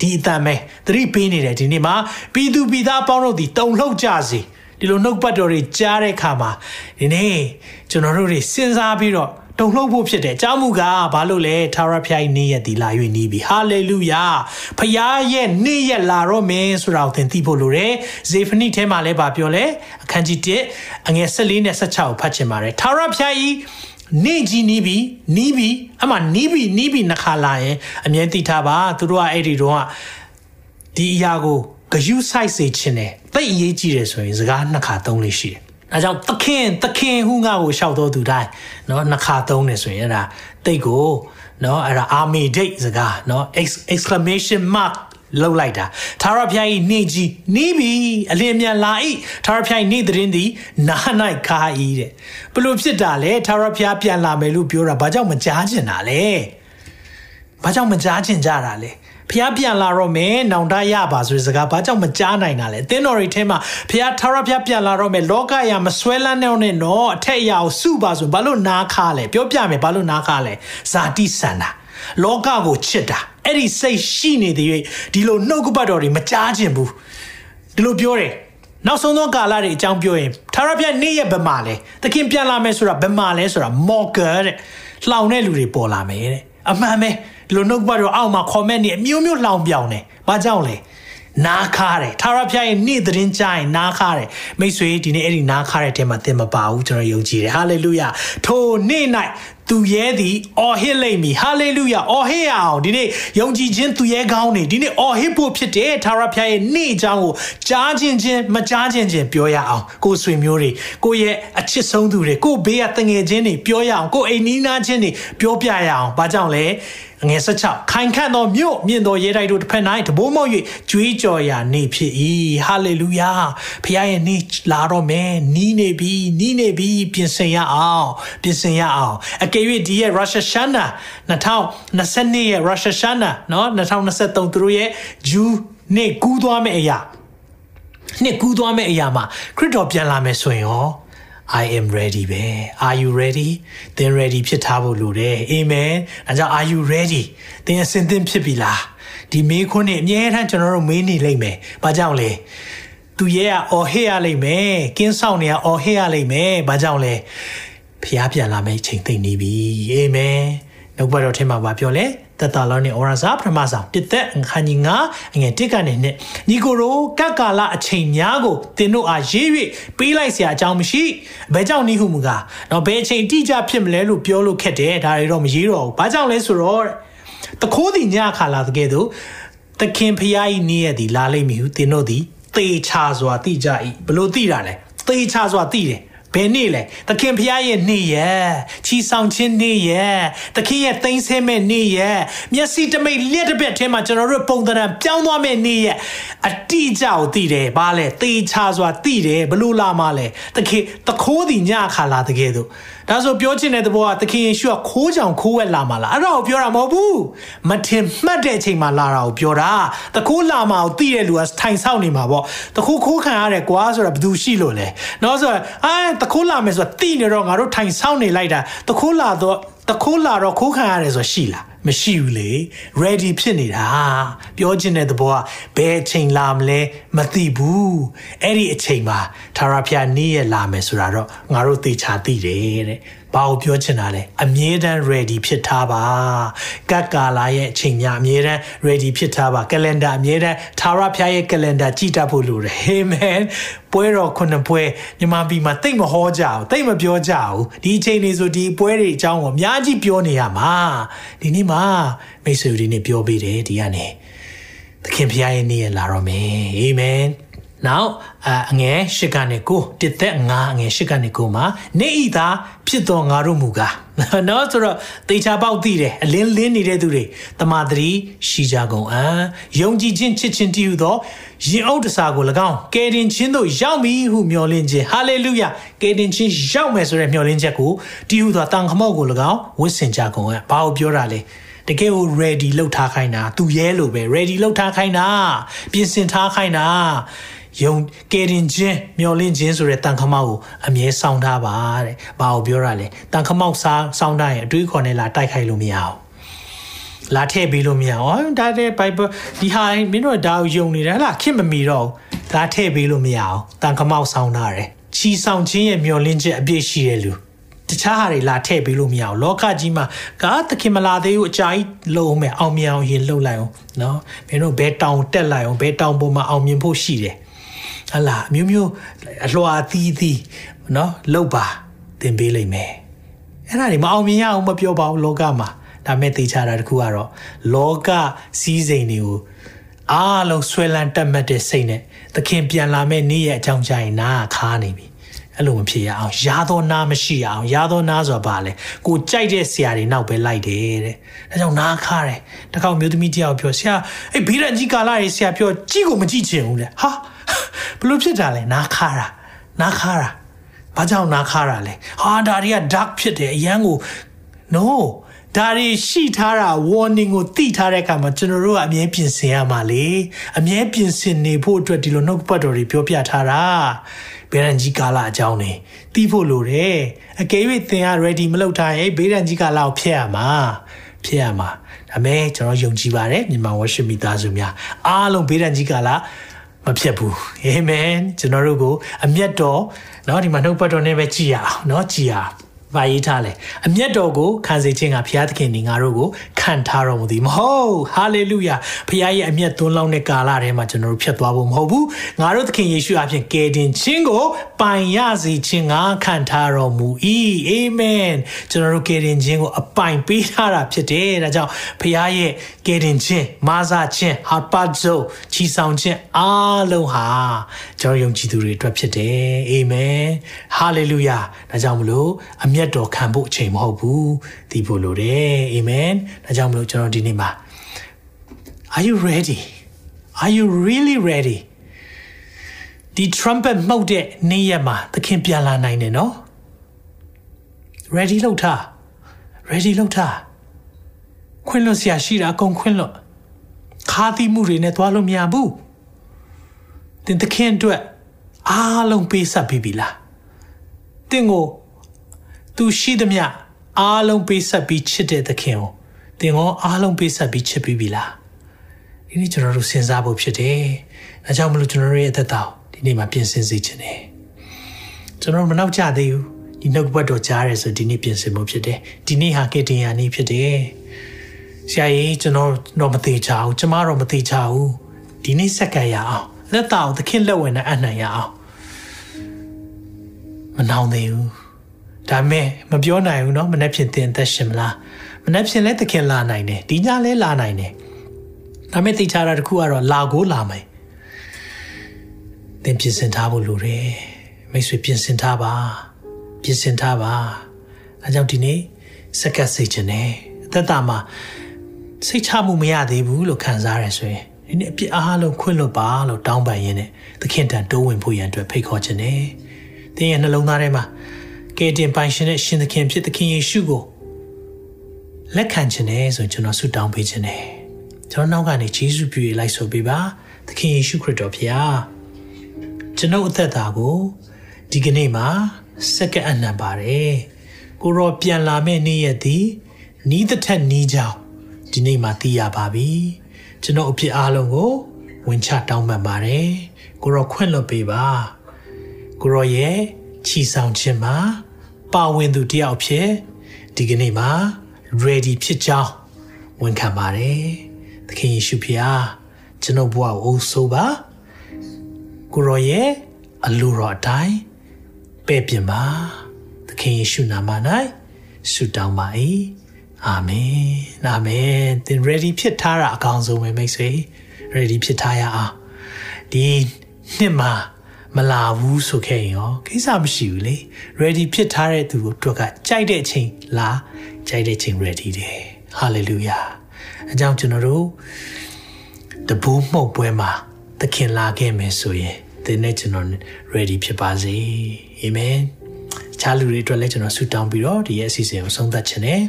S1: ဒီအတန်ပဲသတိပေးနေတယ်ဒီနေ့မှာပြည်သူပြည်သားအပေါင်းတို့ဒီတုံလှုပ်ကြစေ ဒီလိုနှုတ်ပတ်တော်တွေကြားတဲ့အခါမှာဒီနေ့ကျွန်တော်တို့တွေစဉ်းစားပြီးတော့တုံလှုပ်ဖို့ဖြစ်တယ်။အကြောင်းမူကားဘာလို့လဲထာဝရဘုရား၏နေ့ရက်ဒီလာ၍နီးပြီ။ဟာလေလုယာ။ဘုရားရဲ့နေ့ရက်လာတော့မင်းဆိုတာကိုသင်သိဖို့လိုတယ်။ဇေဖနိထဲမှာလည်းဗာပြောလဲအခန်းကြီး1အငယ်14နဲ့16ကိုဖတ်ချင်ပါတယ်။ထာဝရဘုရား၏နေကြီးနီးပြီနီးပြီအမှနီးပြီနီးပြီနှခါလာရင်အမြဲသိထားပါသူတို့ကအဲ့ဒီတော့ဒီအရာကို ဂယုဆိုင်စေခြင်းနဲ့တိတ်အရေးကြီးတယ်ဆိုရင်စကားနှစ်ခါသုံးလေးရှိတယ်။အဲကြောင့်သခင်သခင်ဟုငါကိုရှောက်တော်သူတိုင်းเนาะနှစ်ခါသုံးနေဆိုရင်အဲ့ဒါတိတ်ကိုเนาะအဲ့ဒါ army date စကားเนาะ exclamation mark လောက်လိုက်တာသာရဖျားဤနေကြီးနေပြီအလင်းမြန်လာဤသာရဖျားဤနေသတင်းသည်နာ၌ခါဤတဲ့ဘလို့ဖြစ်တာလဲသာရဖျားပြန်လာမယ်လို့ပြောတာဘာကြောင့်မကြားချင်တာလဲဘာကြောင့်မကြားချင်ကြတာလဲ ဖះပြန်လာတော့မယ်နောင်တရပါဆိုတဲ့စကားဘာကြောင့်မကြားနိုင်တာလဲသင်းတော်တွေထဲမှာဖះထာဝရဖះပြန်လာတော့မယ်လောကရမဆွဲလန်းတဲ့နဲ့တော့အထက်အရာကိုစုပါဆိုဘာလို့နားခါလဲပြောပြမယ်ဘာလို့နားခါလဲဇာတိစန္ဒာလောကကိုချစ်တာအဲ့ဒီစိတ်ရှိနေတဲ့၍ဒီလိုနှုတ်ကပတ်တော်တွေမကြားခြင်းဘူးဒီလိုပြောတယ်နောက်ဆုံးသောကာလတွေအကြောင်းပြောရင်ထာဝရဘုရားနေ့ရက်ဘယ်မှာလဲသခင်ပြန်လာမယ်ဆိုတာဘယ်မှာလဲဆိုတာမော်ကာတဲ့လှောင်တဲ့လူတွေပေါ်လာမယ်တဲ့ အမှန်ပဲဒီလိုနှုတ်ပတ်တော်အောက်မှာ comment တွေအမျိုးမျိုးလှောင်ပြောင်တယ်။ဘာကြောင့်လဲ။နားခါတယ်။ထာဝရဘုရားရဲ့နေ့သတင်းကြရင်နားခါတယ်။မိတ်ဆွေဒီနေ့အဲ့ဒီနားခါတဲ့တဲမှာသင်မပါဘူးကျွန်တော်ယုံကြည်တယ်။ဟာလေလုယာ။ထိုနေ့၌ သူရဲသည်အော်ဟစ်လိမ့်မည်ဟာလေလုယာအော်ဟစ်ရအောင်ဒီနေ့ယုံကြည်ခြင်းသူရဲကောင်းနေဒီနေ့အော်ဟစ်ဖို့ဖြစ်တယ်ထာဝရဘုရားရဲ့နေ့အကြောင်းကိုကြားခြင်းချင်းမကြားခြင်းချင်းပြောရအောင်ကိုဆွေမျိုးတွေကိုရဲ့အချစ်ဆုံးသူတွေကိုဘေးကတငယ်ချင်းတွေပြောရအောင်ကိုအိမ်နီးနားချင်းတွေပြောပြရအောင်ဘာကြောင့်လဲငယ်16ခိုင်ခန့်သောမြို့မြင့်သောရဲတိုက်တို့တစ်ဖက်၌တဘိုးမောက်၍ကြွေးကြော်ရာနေဖြစ်၏ဟာလေလုယာဖခင်ရဲ့နေ့လာတော့မယ်နီးနေပြီနီးနေပြီပြင်ဆင်ရအောင်ပြင်ဆင်ရအောင်အကယ်၍ဒီရဲ့ Russia Shana 2022ရဲ့ Russia Shana เนาะ2023သူတို့ရဲ့ဂျူးနေ့ကူးသွားမယ့်အရာနှစ်ကူးသွားမယ့်အရာမှာခရစ်တော်ပြန်လာမယ်ဆိုရင်ရော I am ready ပဲ Are you ready သင် ready ဖြစ်ထားဖို့လိုတယ် Amen အဲကြောင့် Are you ready သင်အစဉ်သင့်ဖြစ်ပြီလားဒီမေးခွန်းနဲ့အမြဲတမ်းကျွန်တော်တို့မေးနေလိမ့်မယ်။ဘာကြောင့်လဲ။သူရဲ့ကအော်ဟစ်ရလိမ့်မယ်။ကင်းဆောင်နေကအော်ဟစ်ရလိမ့်မယ်။ဘာကြောင့်လဲ။ ဖျားပြန်လာမယ့်အချိန်သိနေပြီ။အာမင်။နှုတ်ဘတော်ထဲမှာဗာပြောလဲ။တတလောနဲ့ဩရစာပထမဆောင်တစ်သက်ခန်းကြီးငါအငယ်တစ်ကနေနှစ်ညီကိုရိုကတ်ကာလအချိန်များကိုသင်တို့အားရေး၍ပေးလိုက်เสียအကြောင်းမရှိဘယ်ကြောင့်နည်းဟုမူကားတော့ဘယ်အချိန်တိကျဖြစ်မလဲလို့ပြောလို့ခက်တယ်ဒါတွေတော့မရေးတော့ဘူးဘာကြောင့်လဲဆိုတော့တခိုးသည်ညခါလာတကယ်တော့သခင်ဖျားဤနေ့ရက်သည်လာလိမ့်မည်ဟုသင်တို့သည်သေချာစွာသိကြ၏ဘလို့သိတာလဲသေချာစွာသိတယ် ဘယ်နေ့လဲသခင်ဖျားရဲ့နေ့ရက်ချီဆောင်ခြင်းနေ့ရက်သခင်ရဲ့သိမ်းဆဲမဲ့နေ့ရက်မျက်စိတမိတ်လျက်တစ်ပြက်ထဲမှာကျွန်တော်တို့ပုံသဏ္ဍာန်ပြောင်းသွားမဲ့နေ့ရက်အတိအကျကိုသိတယ်ဘာလဲသေချာစွာသိတယ်ဘလို့လာမှလဲသခင်သခိုးသည်ညခါလာတကယ်တော့ ဒါဆိုပြောချင်တဲ့သဘောကသခင်ယေရှုကခိုးကြောင်ခိုးဝက်လာမှာလားအဲ့ဒါကိုပြောတာမဟုတ်ဘူးမထင်မှတ်တဲ့အချိန်မှာလာတာကိုပြောတာတခိုးလာမှာကိုသိတဲ့လူကထိုင်ဆောက်နေမှာပေါ့တခိုးခိုးခံရတယ်ကွာဆိုတာဘယ်သူရှိလို့လဲနော်ဆိုတော့အဲတခိုးလာမယ်ဆိုတာသိနေတော့ငါတို့ထိုင်ဆောက်နေလိုက်တာတခိုးလာတော့ တခိုးလာတော့ခိုးခံရတယ်ဆိုရှိလားမရှိဘူးလေ ready ဖြစ်နေတာပြောချင်တဲ့သဘောကဘယ်အချိန်လာမလဲမသိဘူးအဲ့ဒီအချိန်မှာသာရဖျားနေ့ရက်လာမယ်ဆိုတာတော့ငါတို့သေချာသိတယ်တဲ့ဘာကိုပြောချင်တာလဲအမြဲတမ်း ready ဖြစ်ထားပါကတ်ကာလာရဲ့အချိန်များအမြဲတမ်း ready ဖြစ်ထားပါ calendar အမြဲတမ်းသာရဖျားရဲ့ calendar ကြည့်တတ်ဖို့လိုတယ် amen ပွဲတော်ခုနှစ်ပွဲမြန်မာပြည်မှာတိတ်မဟောကြဘူးတိတ်မပြောကြဘူးဒီအချိန်လေးဆိုဒီပွဲတွေအကြောင်းကိုအများကြီးပြောနေရမှာဒီနေ့မှာမိတ်ဆွေတွေနဲ့ပြောပေးတယ်ဒီကနေသခင်ဖျားရဲ့နေ့ရလာတော့မယ်အာမင် နောက်အငယ်ရှစ်ကနေကိုတစ်သက်ငါအငယ်ရှစ်ကနေကိုမှာနေဤသာဖြစ်တော်ငါတို့မူကားနော်ဆိုတော့တေချာပေါက်သိတယ်အလင်းလင်းနေတဲ့သူတွေတမာတရီရှိကြကုန်အံယုံကြည်ခြင်းချစ်ခြင်းတည်ဟူသောရင်အုပ်တစားကို၎င်းကယ်တင်ခြင်းတို့ရောက်ပြီဟုမျှော်လင့်ခြင်းဟာလေလုယာကယ်တင်ခြင်းရောက်မယ်ဆိုတဲ့မျှော်လင့်ချက်ကိုတည်ဟူသောတန်ခမောက်ကို၎င်းဝတ်ဆင်ကြကုန်အံဘာကိုပြောတာလဲတကယ်ကို ready လုပ်ထားခိုင်းတာသူရဲလို့ပဲ ready လုပ်ထားခိုင်းတာပြင်ဆင်ထားခိုင်းတာ ယုံကယ်တင်ခြင်းမျော်လင့်ခြင်းဆိုတဲ့တန်ခမောက်ကိုအမြဲစောင့်ထားပါတဲ့။ဘာကိုပြောတာလဲ။တန်ခမောက်စားစောင့်ထားရင်အတွေးခေါ်နဲ့လာတိုက်ခိုက်လို့မရအောင်။လာထည့်ပေးလို့မရအောင်။ဒါတဲ့ Bible ဒီဟာမင်းတို့ဒါကိုယုံနေတာဟလားခင်မမီတော့။လာထည့်ပေးလို့မရအောင်။တန်ခမောက်စောင့်ထားတယ်။ချီဆောင်ခြင်းရဲ့မျော်လင့်ချက်အပြည့်ရှိတဲ့လူ။တခြားဟာတွေလာထည့်ပေးလို့မရအောင်လောကကြီးမှာကားသခင်မလာသေးဘူးအကြာကြီးလုံအောင်မယ်အောင်မြင်အောင်ရင်လှုပ်လိုက်အောင်နော်မင်းတို့ဘဲတောင်တက်လိုက်အောင်ဘဲတောင်ပေါ်မှာအောင်မြင်ဖို့ရှိတယ် ဟလာမျိုးမျိုးအလွှာသီးသီးနော်လှုပ်ပါသင်ပေးလိမ့်မယ်အဲ့ဒါတွေမအောင်မြင်ရအောင်မပြောပါဘူးလောကမှာဒါမဲ့သိချတာတခုကတော့လောကစည်းစိမ်တွေကိုအားလုံးဆွဲလန်းတက်မှတ်တဲ့စိတ်နဲ့သခင်ပြန်လာမဲ့နေ့ရဲ့အကြောင်းကြရင်နားခါနေပြီအဲ့လိုမဖြစ်ရအောင်ရာသောနာမရှိအောင်ရာသောနာဆိုတာဘာလဲကိုကြိုက်တဲ့ဆရာတွေနောက်ပဲလိုက်တယ်တဲ့ဒါကြောင့်နားခါတယ်တခါမျိုးသမီးတယောက်ပြောဆရာအဲ့ဘီရန်ကြီးကာလာရေးဆရာပြောကြည့်ကိုမကြည့်ချင်ဘူးလေဟာ ဘလို့ဖြစ်တာလဲနားခါတာနားခါတာဘာကြောင့်နားခါတာလဲဟာဒါတွေက dark ဖြစ်တယ်အရန်ကို no ဒါတွေရှိထားတာ warning ကိုသိထားတဲ့အခါမှာကျွန်တော်တို့ကအမြဲပြင်ဆင်ရမှာလေအမြဲပြင်ဆင်နေဖို့အတွက်ဒီလိုနှုတ်ပတ်တော်တွေပြောပြထားတာဘေးရန်ကြီးကာလအကြောင်းနေသိဖို့လိုတယ်အကယ်၍သင်က ready မလုပ်ထားရင်ဘေးရန်ကြီးကာလကိုဖျက်ရမှာဖျက်ရမှာဒါမဲ့ကျွန်တော်ယုံကြည်ပါတယ်မြန်မာ worship မိသားစုများအားလုံးဘေးရန်ကြီးကာလ မဖြစ်ဘူးအာမင်ကျွန်တော်တို့ကိုအမျက်တော်เนาะဒီမှာနှုတ်ပတ်တော်နဲ့ပဲကြည်ရအောင်เนาะကြည်ရ ဘာရေးထားလဲအမျက်တော်ကိုခံစေခြင်းကဘုရားသခင်ဒီငါတို့ကိုခံထားတော်မူသည်မဟုတ်ဟာလေလုယာဘုရားရဲ့အမျက်သွန်းလောင်းတဲ့ကာလထဲမှာကျွန်တော်တို့ဖြတ်သွားဖို့မဟုတ်ဘူးငါတို့သခင်ယေရှုအပြင်ကယ်တင်ခြင်းကိုပိုင်ရစေခြင်းကခံထားတော်မူ၏အာမင်ကျွန်တော်တို့ကယ်တင်ခြင်းကိုအပိုင်ပေးထားတာဖြစ်တယ်ဒါကြောင့်ဘုရားရဲ့ကယ်တင်ခြင်းမာစာခြင်းဟာပတ်ဇိုချီဆောင်ခြင်းအားလုံးဟာကျွန်တော်ယုံကြည်သူတွေအတွက်ဖြစ်တယ်အာမင်ဟာလေလုယာဒါကြောင့်မလို့အမျက်တော်ခံဖို့အချိန်မဟုတ်ဘူးဒီဖို့လိုတယ်အာမင်ဒါကြောင့်မလို့ကျွန်တော်ဒီနေ့မှာ Are you ready Are you really ready ဒီ trumpet မှုတ်တဲ့နေ့ရက်မှာသခင်ပြန်လာနိုင်တယ်နော် ready လောက်ထား ready လောက်ထားခွင့်လွတ်ဆရာရှိတာအကုန်ခွင့်လွတ်ခါသီးမှုတွေနဲ့သွားလို့မရဘူးတင်သခင်အတွက်အားလုံးပေးဆက်ပြီးပြီလားတင်ကို သူရှိသမျှအားလုံးပေးဆက်ပြီးချစ်တဲ့သခင်ကိုတင်ကိုအားလုံးပေးဆက်ပြီးချစ်ပြီးပြီလားဒီနေ့ကျွန်တော်တို့စဉ်းစားဖို့ဖြစ်တယ်ဒါကြောင့်မလို့ကျွန်တော်တို့ရဲ့အသက်တာဒီနေ့မှာပြင်ဆင်စေချင်တယ်ကျွန်တော်မနောက်ကြသေးဘူးဒီနှုတ်ဘတ်တော်ကြားရဲဆိုဒီနေ့ပြင်ဆင်ဖို့ဖြစ်တယ်ဒီနေ့ဟာကေတင်ယာနေ့ဖြစ်တယ်ဆရာကြီးကျွန်တော်တော့မသေးချဘူးကျမတော့မသေးချဘူးဒီနေ့စက္ကန့်ရအောင်လက်တော်သခင်လက်ဝင်နဲ့အနှံ့ရအောင်မနှောင်းသေးဘူး ဒါမဲ့မပြောနိုင်ဘူးเนาะမနေ့ဖြစ်တင်သက်ရှင်မလားမနေ့ဖြစ်လဲသခင်လာနိုင်တယ်ဒီညလဲလာနိုင်တယ်ဒါမဲ့သိချတာတခုကတော့လာကိုလာမယ်သင်ပြင်ဆင်ထားဖို့လိုတယ်မိတ်ဆွေပြင်ဆင်ထားပါပြင်ဆင်ထားပါအဲကြောင့်ဒီနေ့စက္ကပ်စိတ်ချင်တယ်အသက်တာမှာစိတ်ချမှုမရသေးဘူးလို့ခံစားရဆိုရင်ဒီနေ့အပြစ်အားလုံးခွင့်လွတ်ပါလို့တောင်းပန်ရင်းနဲ့သခင်တန်တိုးဝင်ဖို့ရန်အတွက်ဖိတ်ခေါ်ခြင်းနဲ့သင်ရဲ့နှလုံးသားထဲမှာ ကယ်တင်ပိုင်ရှင်တဲ့ရှင်သခင်ဖြစ်သခင်ယေရှုကိုလက်ခံခြင်းနဲ့ဆိုရင်ကျွန်တော်ဆုတောင်းပေးခြင်းနဲ့ကျွန်တော်နောက်ကနေယေရှုပြုရလိုက်ဆိုပေးပါသခင်ယေရှုခရစ်တော်ဖခင်ကျွန်ုပ်အသက်တာကိုဒီကနေ့မှာစက္ကန့်အနံပါတယ်ကိုရောပြန်လာမယ့်နေ့ရက်သည်နီးတဲ့ထက်နီးကြောင်းဒီနေ့မှာသိရပါပြီကျွန်တော်အဖြစ်အားလုံးကိုဝင်ချတောင်းပန်ပါတယ်ကိုရောခွင့်လွှတ်ပေးပါကိုရောရဲ့ချီဆောင်ခြင်းမှာ ပါဝင်သူတယောက်ဖြစ်ဒီကနေ့မှာ ready ဖြစ်ကြောင်းဝန်ခံပါတယ်သခင်ယေရှုဖျားကျွန်တော်ဘဝကိုအုပ်ဆိုးပါကိုရောရဲ့အလိုတော်အတိုင်းပဲ့ပြင်ပါသခင်ယေရှုနာမ၌ဆုတောင်းပါ၏အာမင်အာမင်သင် ready ဖြစ်ထားတာအကောင်းဆုံးပဲမိတ်ဆွေ ready ဖြစ်ထားရအောင်ဒီနှစ်မှာ မလာဘူးဆိုခဲ့ရင်ရောကိစ္စမရှိဘူးလေ ready ဖြစ်ထားတဲ့သူတို့ကကြိုက်တဲ့အချိန်လာကြိုက်တဲ့အချိန် ready တယ် hallelujah အကြောင်းကျွန်တော်တို့တပူးမှုတ်ပွဲမှာသခင်လာခဲ့မယ်ဆိုရင်သင်နဲ့ကျွန်တော် ready ဖြစ်ပါစေအာမင်ချားလူတွေအတွက်လည်းကျွန်တော်ဆုတောင်းပြီးတော့ဒီရဲ့အစီအစဉ်ကိုဆုံးသက်ခြင်းနဲ့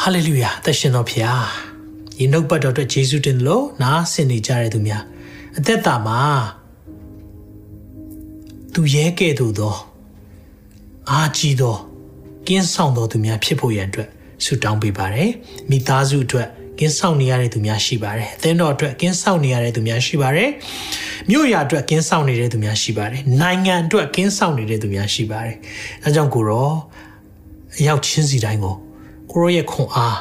S1: ဟာလေလုယာသက်ရှင်တော်ဖျားဒီနှုတ်ပတ်တော်အတွက်ယေရှုတင်လို့နားဆင်နေကြတဲ့သူများ အသက်တာမှာသူရဲကဲ့သို့သောအာကြီးသောကင်းဆောင်တော်သူများဖြစ်ဖို့ရန်အတွက်ဆုတောင်းပေးပါတယ်မိသားစုအတွက်ကင်းဆောင်နေရတဲ့သူများရှိပါတယ်အသင်းတော်အတွက်ကင်းဆောင်နေရတဲ့သူများရှိပါတယ်မြို့ရအတွက်ကင်းဆောင်နေတဲ့သူများရှိပါတယ်နိုင်ငံအတွက်ကင်းဆောင်နေတဲ့သူများရှိပါတယ်အဲကြောင့်ကိုရောအရောက်ချင်းစီတိုင်းကိုကိုရောရဲ့ခွန်အား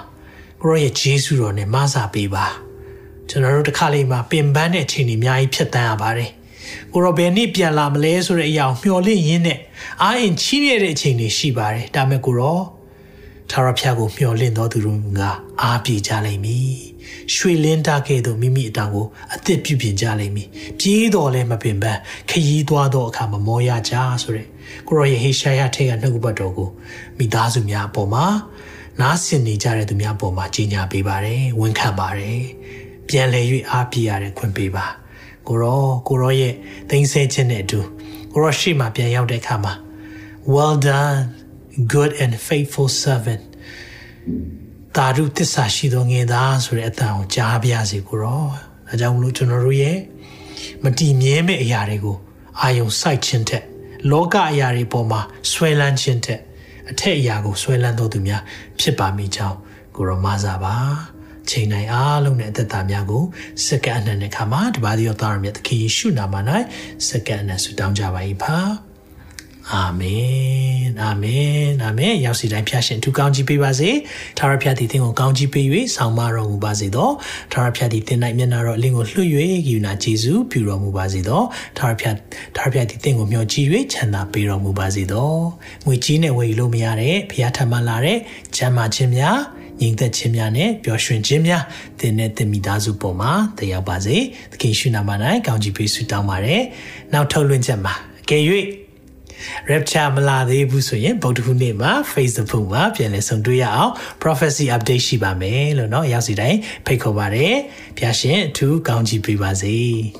S1: ကိုရောရဲ့ဂျေစုတော်နဲ့မဆာပေးပါ ကျွန်တော်တို့တစ်ခါလေးမှာပင်ပန်းတဲ့အချိန်တွေအများကြီးဖြတ်တန်းရပါတယ်ကိုရောဘယ်နေ့ပြန်လာမလဲဆိုတဲ့အရာကိုမျှော်လင့်ရင်းနဲ့အားအင်ချီးရတဲ့အချိန်တွေရှိပါတယ်ဒါမဲ့ကိုရောထာဝရဘုရားကိုမျှော်လင့်တော်သူတို့ကအားပြေကြလိမ့်မည်။ရွှေလင်းတာကဲ့သို့မိမိအတောင်ကိုအသက်ပြုပြင်ကြလိမ့်မည်။ပြေးတော်လည်းမပင်ပန်းခရီးသွားသောအခါမမောရကြဆိုတဲ့ကိုရောရဲ့ဟေရှာယထဲကနှုတ်ကပတ်တော်ကိုမိသားစုများအပေါ်မှာနားဆင်နေကြတဲ့သူများအပေါ်မှာကြီးညာပေးပါတယ်။ဝန်ခံပါတယ်။ ပြန်လည်၍အားပြေရတဲ့ခွင့်ပေးပါ။ကိုရောကိုရောရဲ့သိမ့်ဆဲခြင်းနဲ့အတူကိုရောရှိမှပြန်ရောက်တဲ့အခါမှာ well done good and faithful servant တာရုသစ္စာရှိသောငယ်သားဆိုတဲ့အတန်ကိုကြားပြစေကိုရောဒါကြောင့်မလို့ကျွန်တော်တို့ရဲ့မတည်မြဲမဲ့အရာတွေကိုအာယုံစိုက်ခြင်းတဲ့လောကအရာတွေပေါ်မှာဆွဲလန်းခြင်းတဲ့အထက်အရာကိုဆွဲလန်းတော်သူများဖြစ်ပါမိကြောင်းကိုရောမစားပါ ချိန်တိုင်းအားလုံးနဲ့အသက်တာများကိုစက္ကန့်အနှံ့တဲ့ခါမှာတပါးသောသားရမြတ်သခင်ယေရှုနာမ၌စက္ကန့်အနှံ့ဆုတောင်းကြပါ၏ဖာအာမင်အာမင်အာမင်ရောက်စီတိုင်းဖျားရှင်သူကောင်းကြီးပေးပါစေထာဝရဖျားသည်သင်ကိုကောင်းကြီးပေး၍ဆောင်မတော်မူပါစေသောထာဝရဖျားသည်သင်၌မျက်နာတော်အလင်းကိုလွှတ်၍ဂိယူနာဂျေဇုပြုတော်မူပါစေသောထာဝရဖျားထာဝရဖျားသည်သင်ကိုမျှော်ကြည့်၍ချမ်းသာပေးတော်မူပါစေသောငွေကြီးနဲ့ဝယ်ယူလို့မရတဲ့ဖျားထမ်းမှလာတဲ့ချမ်းသာခြင်းများ ညီသက်ခြင်းများနဲ့ပျော်ရွှင်ခြင်းများသင်နဲ့သင်မိသားစုပေါ်မှာတရားပါစေသခင်ရှုနာမ၌ကောင်းချီးပေးဆုတောင်းပါတယ်နောက်ထုတ်လွှင့်ချက်မှာအကယ်၍ rapture မလာသေးဘူးဆိုရင်ဗုဒ္ဓဟူးနေ့မှာ Facebook မှာပြန်လည်ဆုံတွေ့ရအောင် prophecy update ရှိပါမယ်လို့เนาะရောက်စီတိုင်းဖိတ်ခေါ်ပါတယ်ဖျာရှင်အထူးကောင်းချီးပေးပါစေ